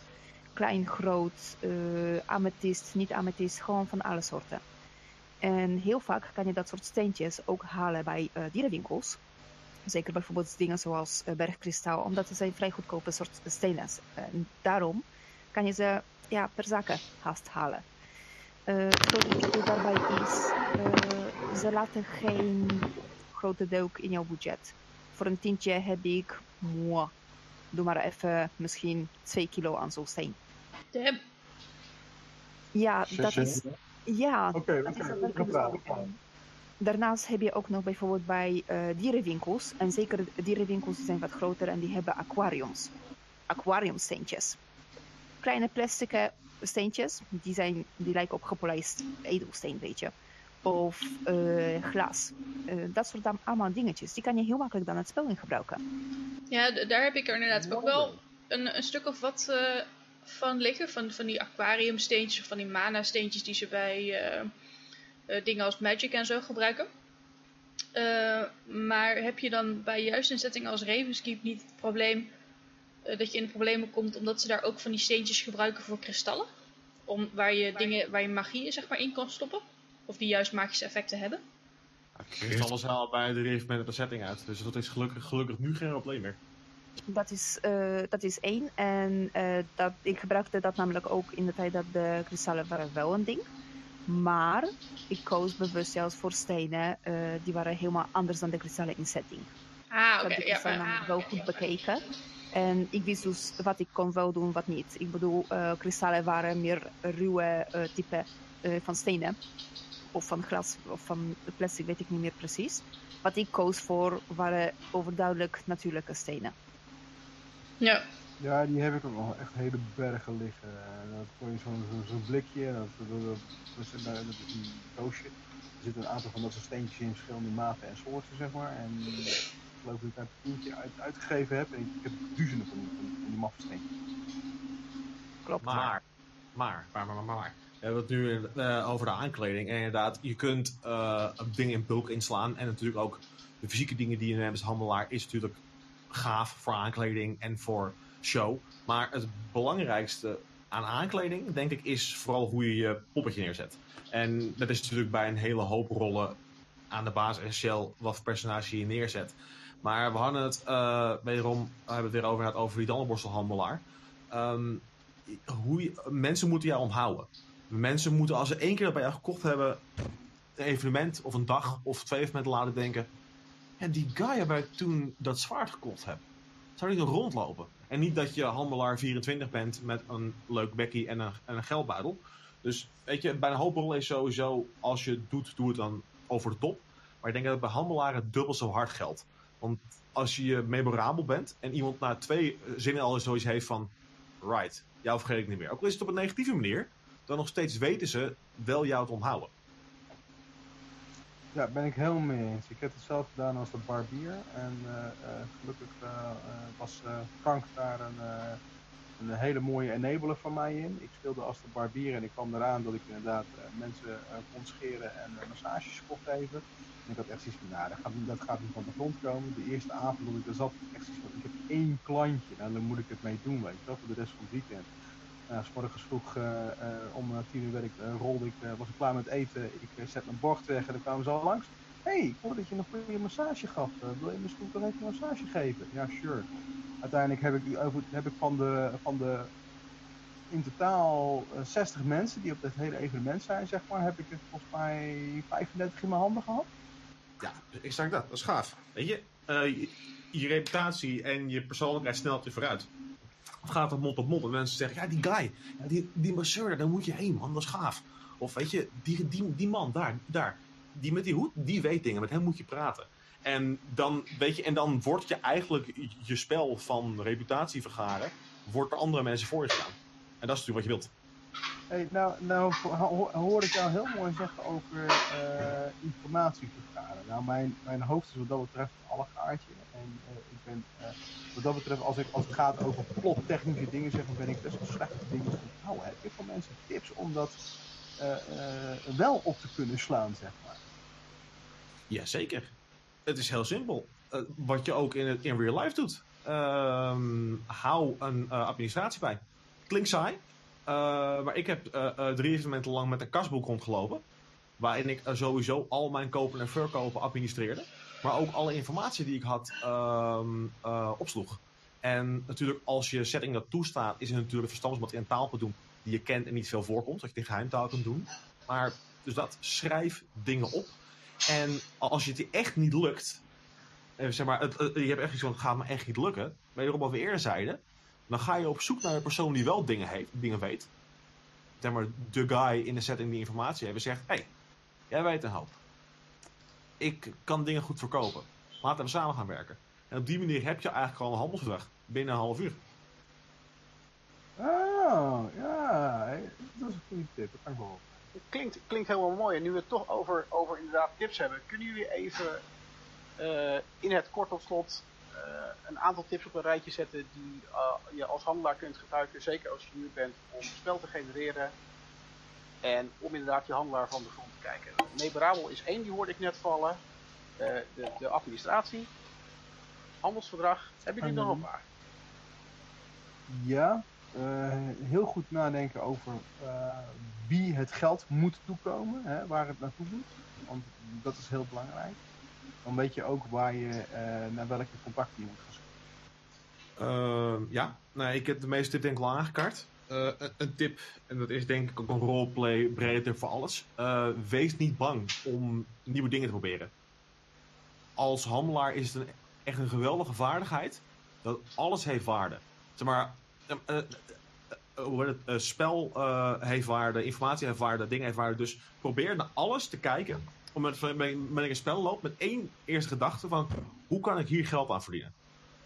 Klein, groot, uh, amethyst, niet amethyst, gewoon van alle soorten. En heel vaak kan je dat soort steentjes ook halen bij uh, dierenwinkels. Zeker bijvoorbeeld dingen zoals uh, bergkristal, omdat ze zijn vrij goedkope soort stenen. En daarom kan je ze ja, per zaken haast halen. het grote daarbij is, ze laten geen grote deuk in jouw budget. Voor een tientje heb ik, moi, doe maar even misschien 2 kilo aan zo'n steen. Damn. Ja, dat is... Ja, Oké, dat is zo. Daarnaast heb je ook nog bijvoorbeeld bij uh, dierenwinkels, en zeker dierenwinkels zijn wat groter en die hebben aquariums. Aquariumsteentjes. Kleine plastic steentjes, die, zijn, die lijken op gepolijst edelsteen, weet je of uh, glas. Uh, dat soort allemaal dingetjes. Die kan je heel makkelijk dan het spel in gebruiken. Ja, daar heb ik er inderdaad ook wel een, een stuk of wat uh, van liggen. Van, van die aquariumsteentjes of van die mana steentjes die ze bij dingen als Magic en zo gebruiken. maar heb je dan bij juist een setting als Ravenskeep niet het probleem dat je in de problemen komt omdat ze daar ook van die steentjes gebruiken voor kristallen? Om, waar je dingen, waar je magie zeg maar, in kan stoppen? Of die juist magische effecten hebben. Het alles wel bij de reglement de setting uit. Dus dat is gelukkig, gelukkig nu geen probleem meer. Dat is, uh, dat is één. En uh, dat, ik gebruikte dat namelijk ook in de tijd dat de kristallen waren wel een ding. Maar ik koos bewust zelfs voor stenen. Uh, die waren helemaal anders dan de kristallen in setting. Ah, oké. Okay, ik heb de ja, wel goed bekeken. En ik wist dus wat ik kon wel doen, wat niet. Ik bedoel, kristallen waren meer ruwe type van stenen of van glas of van plastic, weet ik niet meer precies. Wat ik koos voor waren overduidelijk natuurlijke stenen. Ja. Ja, die heb ik ook nog echt hele bergen liggen. Dat gooi je zo'n zo, zo blikje, dat, dat, dat, dat, dat, een doosje. Er zitten een aantal van dat soort steentjes in verschillende maten en soorten, zeg maar. En ik geloof dat ik daar een tientje uit, uitgegeven heb. En ik, ik heb duizenden van, van, van die maffe steentjes. Klopt. Maar, maar, maar, maar, maar. We hebben het nu uh, over de aankleding. En inderdaad, je kunt uh, dingen in bulk inslaan. En natuurlijk ook de fysieke dingen die je neemt als handelaar is natuurlijk gaaf voor aankleding en voor show. Maar het belangrijkste aan aankleding, denk ik, is vooral hoe je je poppetje neerzet. En dat is natuurlijk bij een hele hoop rollen aan de basis essentieel wat voor personage je neerzet. Maar we hadden het uh, wederom, we hebben het weer over, over die dandelborstelhandelaar. Um, hoe mensen moeten jou onthouden. Mensen moeten, als ze één keer bij jou gekocht hebben, een evenement of een dag of twee evenementen laten denken. En die guy waar ik toen dat zwaard gekocht heb, zou die nog rondlopen? En niet dat je handelaar 24 bent met een leuk bekkie en een, en een geldbuidel. Dus weet je, bij een hoop rollen is sowieso, als je het doet, doe het dan over de top. Maar ik denk dat het bij handelaren dubbel zo hard geldt. Want als je memorabel bent en iemand na twee zinnen al zoiets heeft van... Right, jou vergeet ik niet meer. Ook al is het op een negatieve manier dan nog steeds weten ze wel jou te onthouden. Ja, ben ik helemaal mee eens. Ik heb het zelf gedaan als de barbier. En uh, uh, gelukkig uh, was Frank daar een, een, hele mooie enabler van mij in. Ik speelde als de barbier en ik kwam eraan dat ik inderdaad mensen kon scheren en massages kon geven. En ik had echt zoiets van, nou, dat gaat, dat gaat niet van de grond komen. De eerste avond dat ik er zat, echt zoiets van, ik heb één klantje. Nou, dan moet ik het mee doen, weet je wel, voor de rest van het weekend. Uh, s morgens vroeg uh, uh, om tien uur werd ik, rolde ik, was ik klaar met eten. Ik zet mijn bord weg en dan kwamen ze al langs. Hé, hey, ik hoorde dat je een goede massage gaf. wil je misschien toch even een massage geven? Ja, sure. Uiteindelijk heb ik, heb ik van, de, van de in totaal 60 mensen die op dit hele evenement zijn, zeg maar, heb ik er volgens mij 35 in mijn handen gehad. Ja, zeg dat. Dat is gaaf. Weet je, je, je reputatie en je persoonlijkheid snelt je vooruit gaat het mond op mond. En mensen zeggen, ja, die guy, ja, die, die masseur, daar moet je heen, man, dat is gaaf. Of weet je, die, die, die man daar, daar, die met die hoed, die weet dingen, met hem moet je praten. En dan, weet je, en dan wordt je eigenlijk je spel van reputatie vergaren, wordt er andere mensen voor je staan. En dat is natuurlijk wat je wilt. Hey, nou, nou hoor ik jou heel mooi zeggen over uh, informatie vergaren. Nou, mijn, mijn hoofd is wat dat betreft alle gaatje. En uh, ik ben uh, wat dat betreft, als, ik, als het gaat over plottechnische dingen, zeg ben ik best wel slecht dingen onthouden. Heb je van mensen tips om dat wel op te kunnen slaan, zeg maar? Jazeker. het is heel simpel. Wat je ook in, in real life doet. Ehm, hou een administratie bij. Klinkt saai. Uh, maar ik heb drie evenementen lang met een kasboek rondgelopen. Waarin ik sowieso al mijn kopen en verkopen administreerde. Maar ook alle informatie die ik had um, opsloeg. En natuurlijk, als je setting dat toestaat, is het natuurlijk in een taal doen die je kent en niet veel voorkomt. Dat je in geheimtaal kunt doen. Maar dus dat, schrijf dingen op. En als je het echt niet lukt, eh, zeg maar, het, je hebt echt iets van, het gaat me echt niet lukken. Wederom wat we eerder zeiden, dan ga je op zoek naar een persoon die wel dingen, heeft, dingen weet. Zeg maar, de guy in de setting die informatie heeft en zegt, hé, hey, jij weet een hoop. Ik kan dingen goed verkopen. Laten we samen gaan werken. En op die manier heb je eigenlijk al een handelsverdrag binnen een half uur. Oh, ja, dat is een goede tip. Dat kan ik wel klinkt, klinkt helemaal mooi. En nu we het toch over, over inderdaad tips hebben, kunnen jullie even uh, in het kort tot slot een aantal tips op een rijtje zetten die uh, je als handelaar kunt gebruiken, zeker als je nieuw bent, om spel te genereren en om inderdaad je handelaar van de grond te kijken. Neberabel is één, die hoorde ik net vallen. de, de administratie, handelsverdrag. Hebben jullie nog een paar? Ja, heel goed nadenken over wie het geld moet toekomen, hè, waar het naartoe moet. Want dat is heel belangrijk. Dan weet je ook waar je, uh, naar welke contacten je moet gaan zoeken. Uh, ja, nou, ik heb de meeste tips denk ik al aangekaart. Uh, een, tip, en dat is denk ik ook een roleplay breder voor alles. Uh, wees niet bang om nieuwe dingen te proberen. Als handelaar is het een, echt een geweldige vaardigheid. Dat alles heeft waarde. Zeg maar, eh, uh, spel heeft waarde, informatie heeft waarde, dingen heeft waarde. Dus probeer naar alles te kijken. Om met, met, met een spel loopt met één eerste gedachte van hoe kan ik hier geld aan verdienen?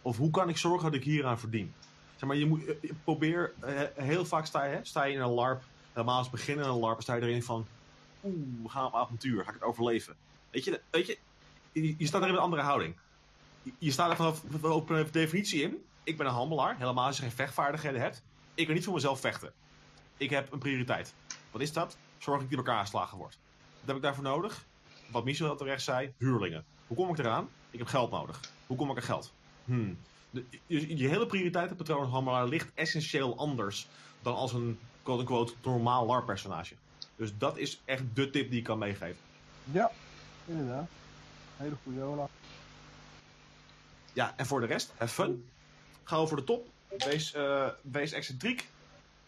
Of hoe kan ik zorgen dat ik hier aan verdien? Zeg maar, je moet probeer, heel vaak sta je, sta je in een LARP, helemaal als beginnen in een LARP, sta je erin van oeh, we gaan op avontuur, ga ik het overleven? Weet je, weet je, je, staat er in een andere houding. Je, staat er vanaf, vanaf definitie in. Ik ben een handelaar, helemaal als je geen vechtvaardigheden hebt ik wil niet voor mezelf vechten. Ik heb een prioriteit. Wat is dat? Zorg dat ik die elkaar geslagen word. Wat heb ik daarvoor nodig? Wat Michel terecht zei, huurlingen. Hoe kom ik eraan? Ik heb geld nodig. Hoe kom ik aan geld? Hmm. De, je, je, hele prioriteitenpatroon handelaar ligt essentieel anders dan als een quote-unquote normaal LARP-personage. Dus dat is echt de tip die ik kan meegeven. Ja, inderdaad. Hele goede Ola. Ja, en voor de rest, have fun. Ga over de top. Wees, uh, wees excentriek.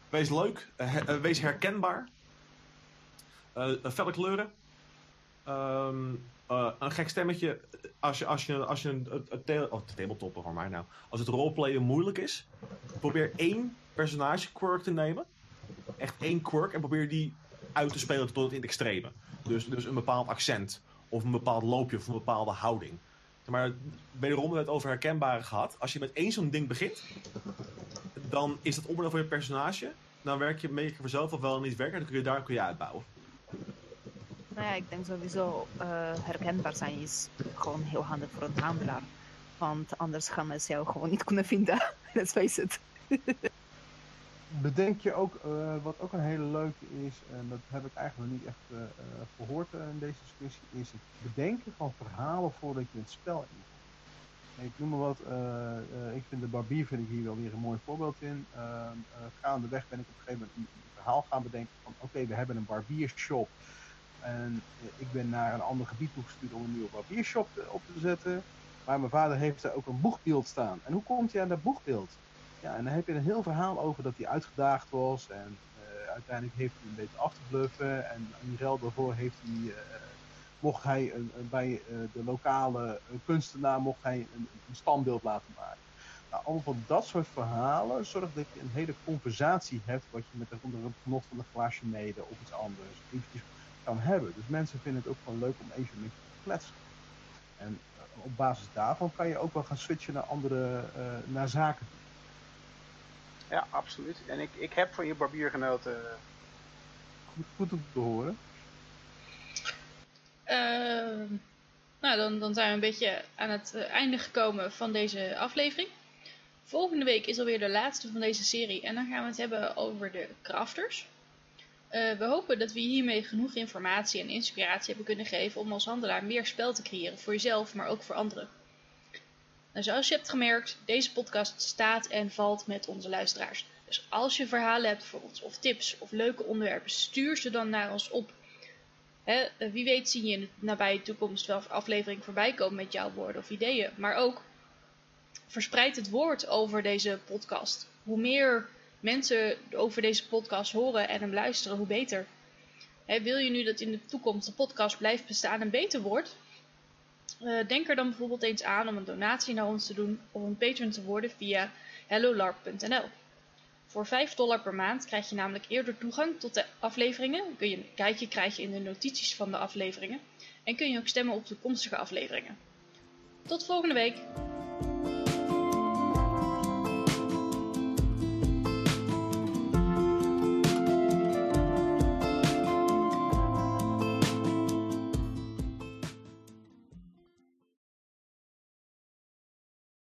Wees leuk. Uh, wees herkenbaar. felle kleuren. Um, een gek stemmetje. Als je, als je, als je een, een, oh, voor mij nou. Als het roleplayen moeilijk is, probeer één personage quirk te nemen. Echt één quirk en probeer die uit te spelen tot het in het extreme. Dus, dus een bepaald accent, of een bepaald loopje, of een bepaalde houding. Maar wederom hebben we het over herkenbare gehad. Als je met één zo'n ding begint, dan is dat onderdeel van je personage. Dan werk je, merk je voor zelf of wel niet werken. Dan kun je daar kun je uitbouwen. Nou ja, ik denk sowieso uh, herkenbaar zijn is gewoon heel handig voor een handelaar. Want anders gaan mensen jou gewoon niet kunnen vinden. (laughs) Let's face it. Bedenk je ook, uh, wat ook een hele leuke is, en dat heb ik eigenlijk niet echt uh, gehoord in deze discussie, is het bedenken van verhalen voordat je het spel in. Ik noem maar wat, ik vind de barbier hier wel weer een mooi voorbeeld in. Ehm, gaandeweg ben ik op een gegeven moment een verhaal gaan bedenken van oké, we hebben een barbiershop. En ik ben naar een ander gebied toegestuurd om een nieuwe barbiershop op te zetten. Maar mijn vader heeft er ook een boegbeeld staan. En hoe komt hij aan dat boegbeeld? Ja, en dan heb je een heel verhaal over dat hij uitgedaagd was. En uh, uiteindelijk heeft hij een beetje af te bluffen. En in ruil daarvoor heeft hij, uh, mocht hij uh, bij de lokale kunstenaar mocht hij een, een standbeeld laten maken. Nou, allemaal van dat soort verhalen zorgt dat je een hele conversatie hebt. Wat je met de, onder het genot van een glaasje mede of iets anders eventjes kan hebben. Dus mensen vinden het ook gewoon leuk om even met je te kletsen. En op basis daarvan kan je ook wel gaan switchen naar andere naar zaken ja, absoluut. En ik, ik heb van je barbier genoten. Goed, goed om te horen. Uh, nou, dan, dan zijn we een beetje aan het eh, einde gekomen van deze aflevering. Volgende week is alweer de laatste van deze serie en dan gaan we het hebben over de crafters. Eh, we hopen dat we hiermee genoeg informatie en inspiratie hebben kunnen geven om als handelaar meer spel te creëren voor jezelf, maar ook voor anderen. En zoals je hebt gemerkt, deze podcast staat en valt met onze luisteraars. Dus als je verhalen hebt voor ons, of tips, of leuke onderwerpen, stuur ze dan naar ons op. Hè, wie weet zie je in de nabije toekomst wel aflevering voorbij komen met jouw woorden of ideeën. Maar ook verspreid het woord over deze podcast. Hoe meer mensen over deze podcast horen en hem luisteren, hoe beter. wil je nu dat in de toekomst de podcast blijft bestaan en beter wordt? Uh, denk er dan bijvoorbeeld eens aan om een donatie naar ons te doen of een patron te worden via hellolarp.nl. Voor 5 dollar per maand krijg je namelijk eerder toegang tot de afleveringen. Je een kijkje krijgen in de notities van de afleveringen. En kun je ook stemmen op toekomstige afleveringen. Tot volgende week!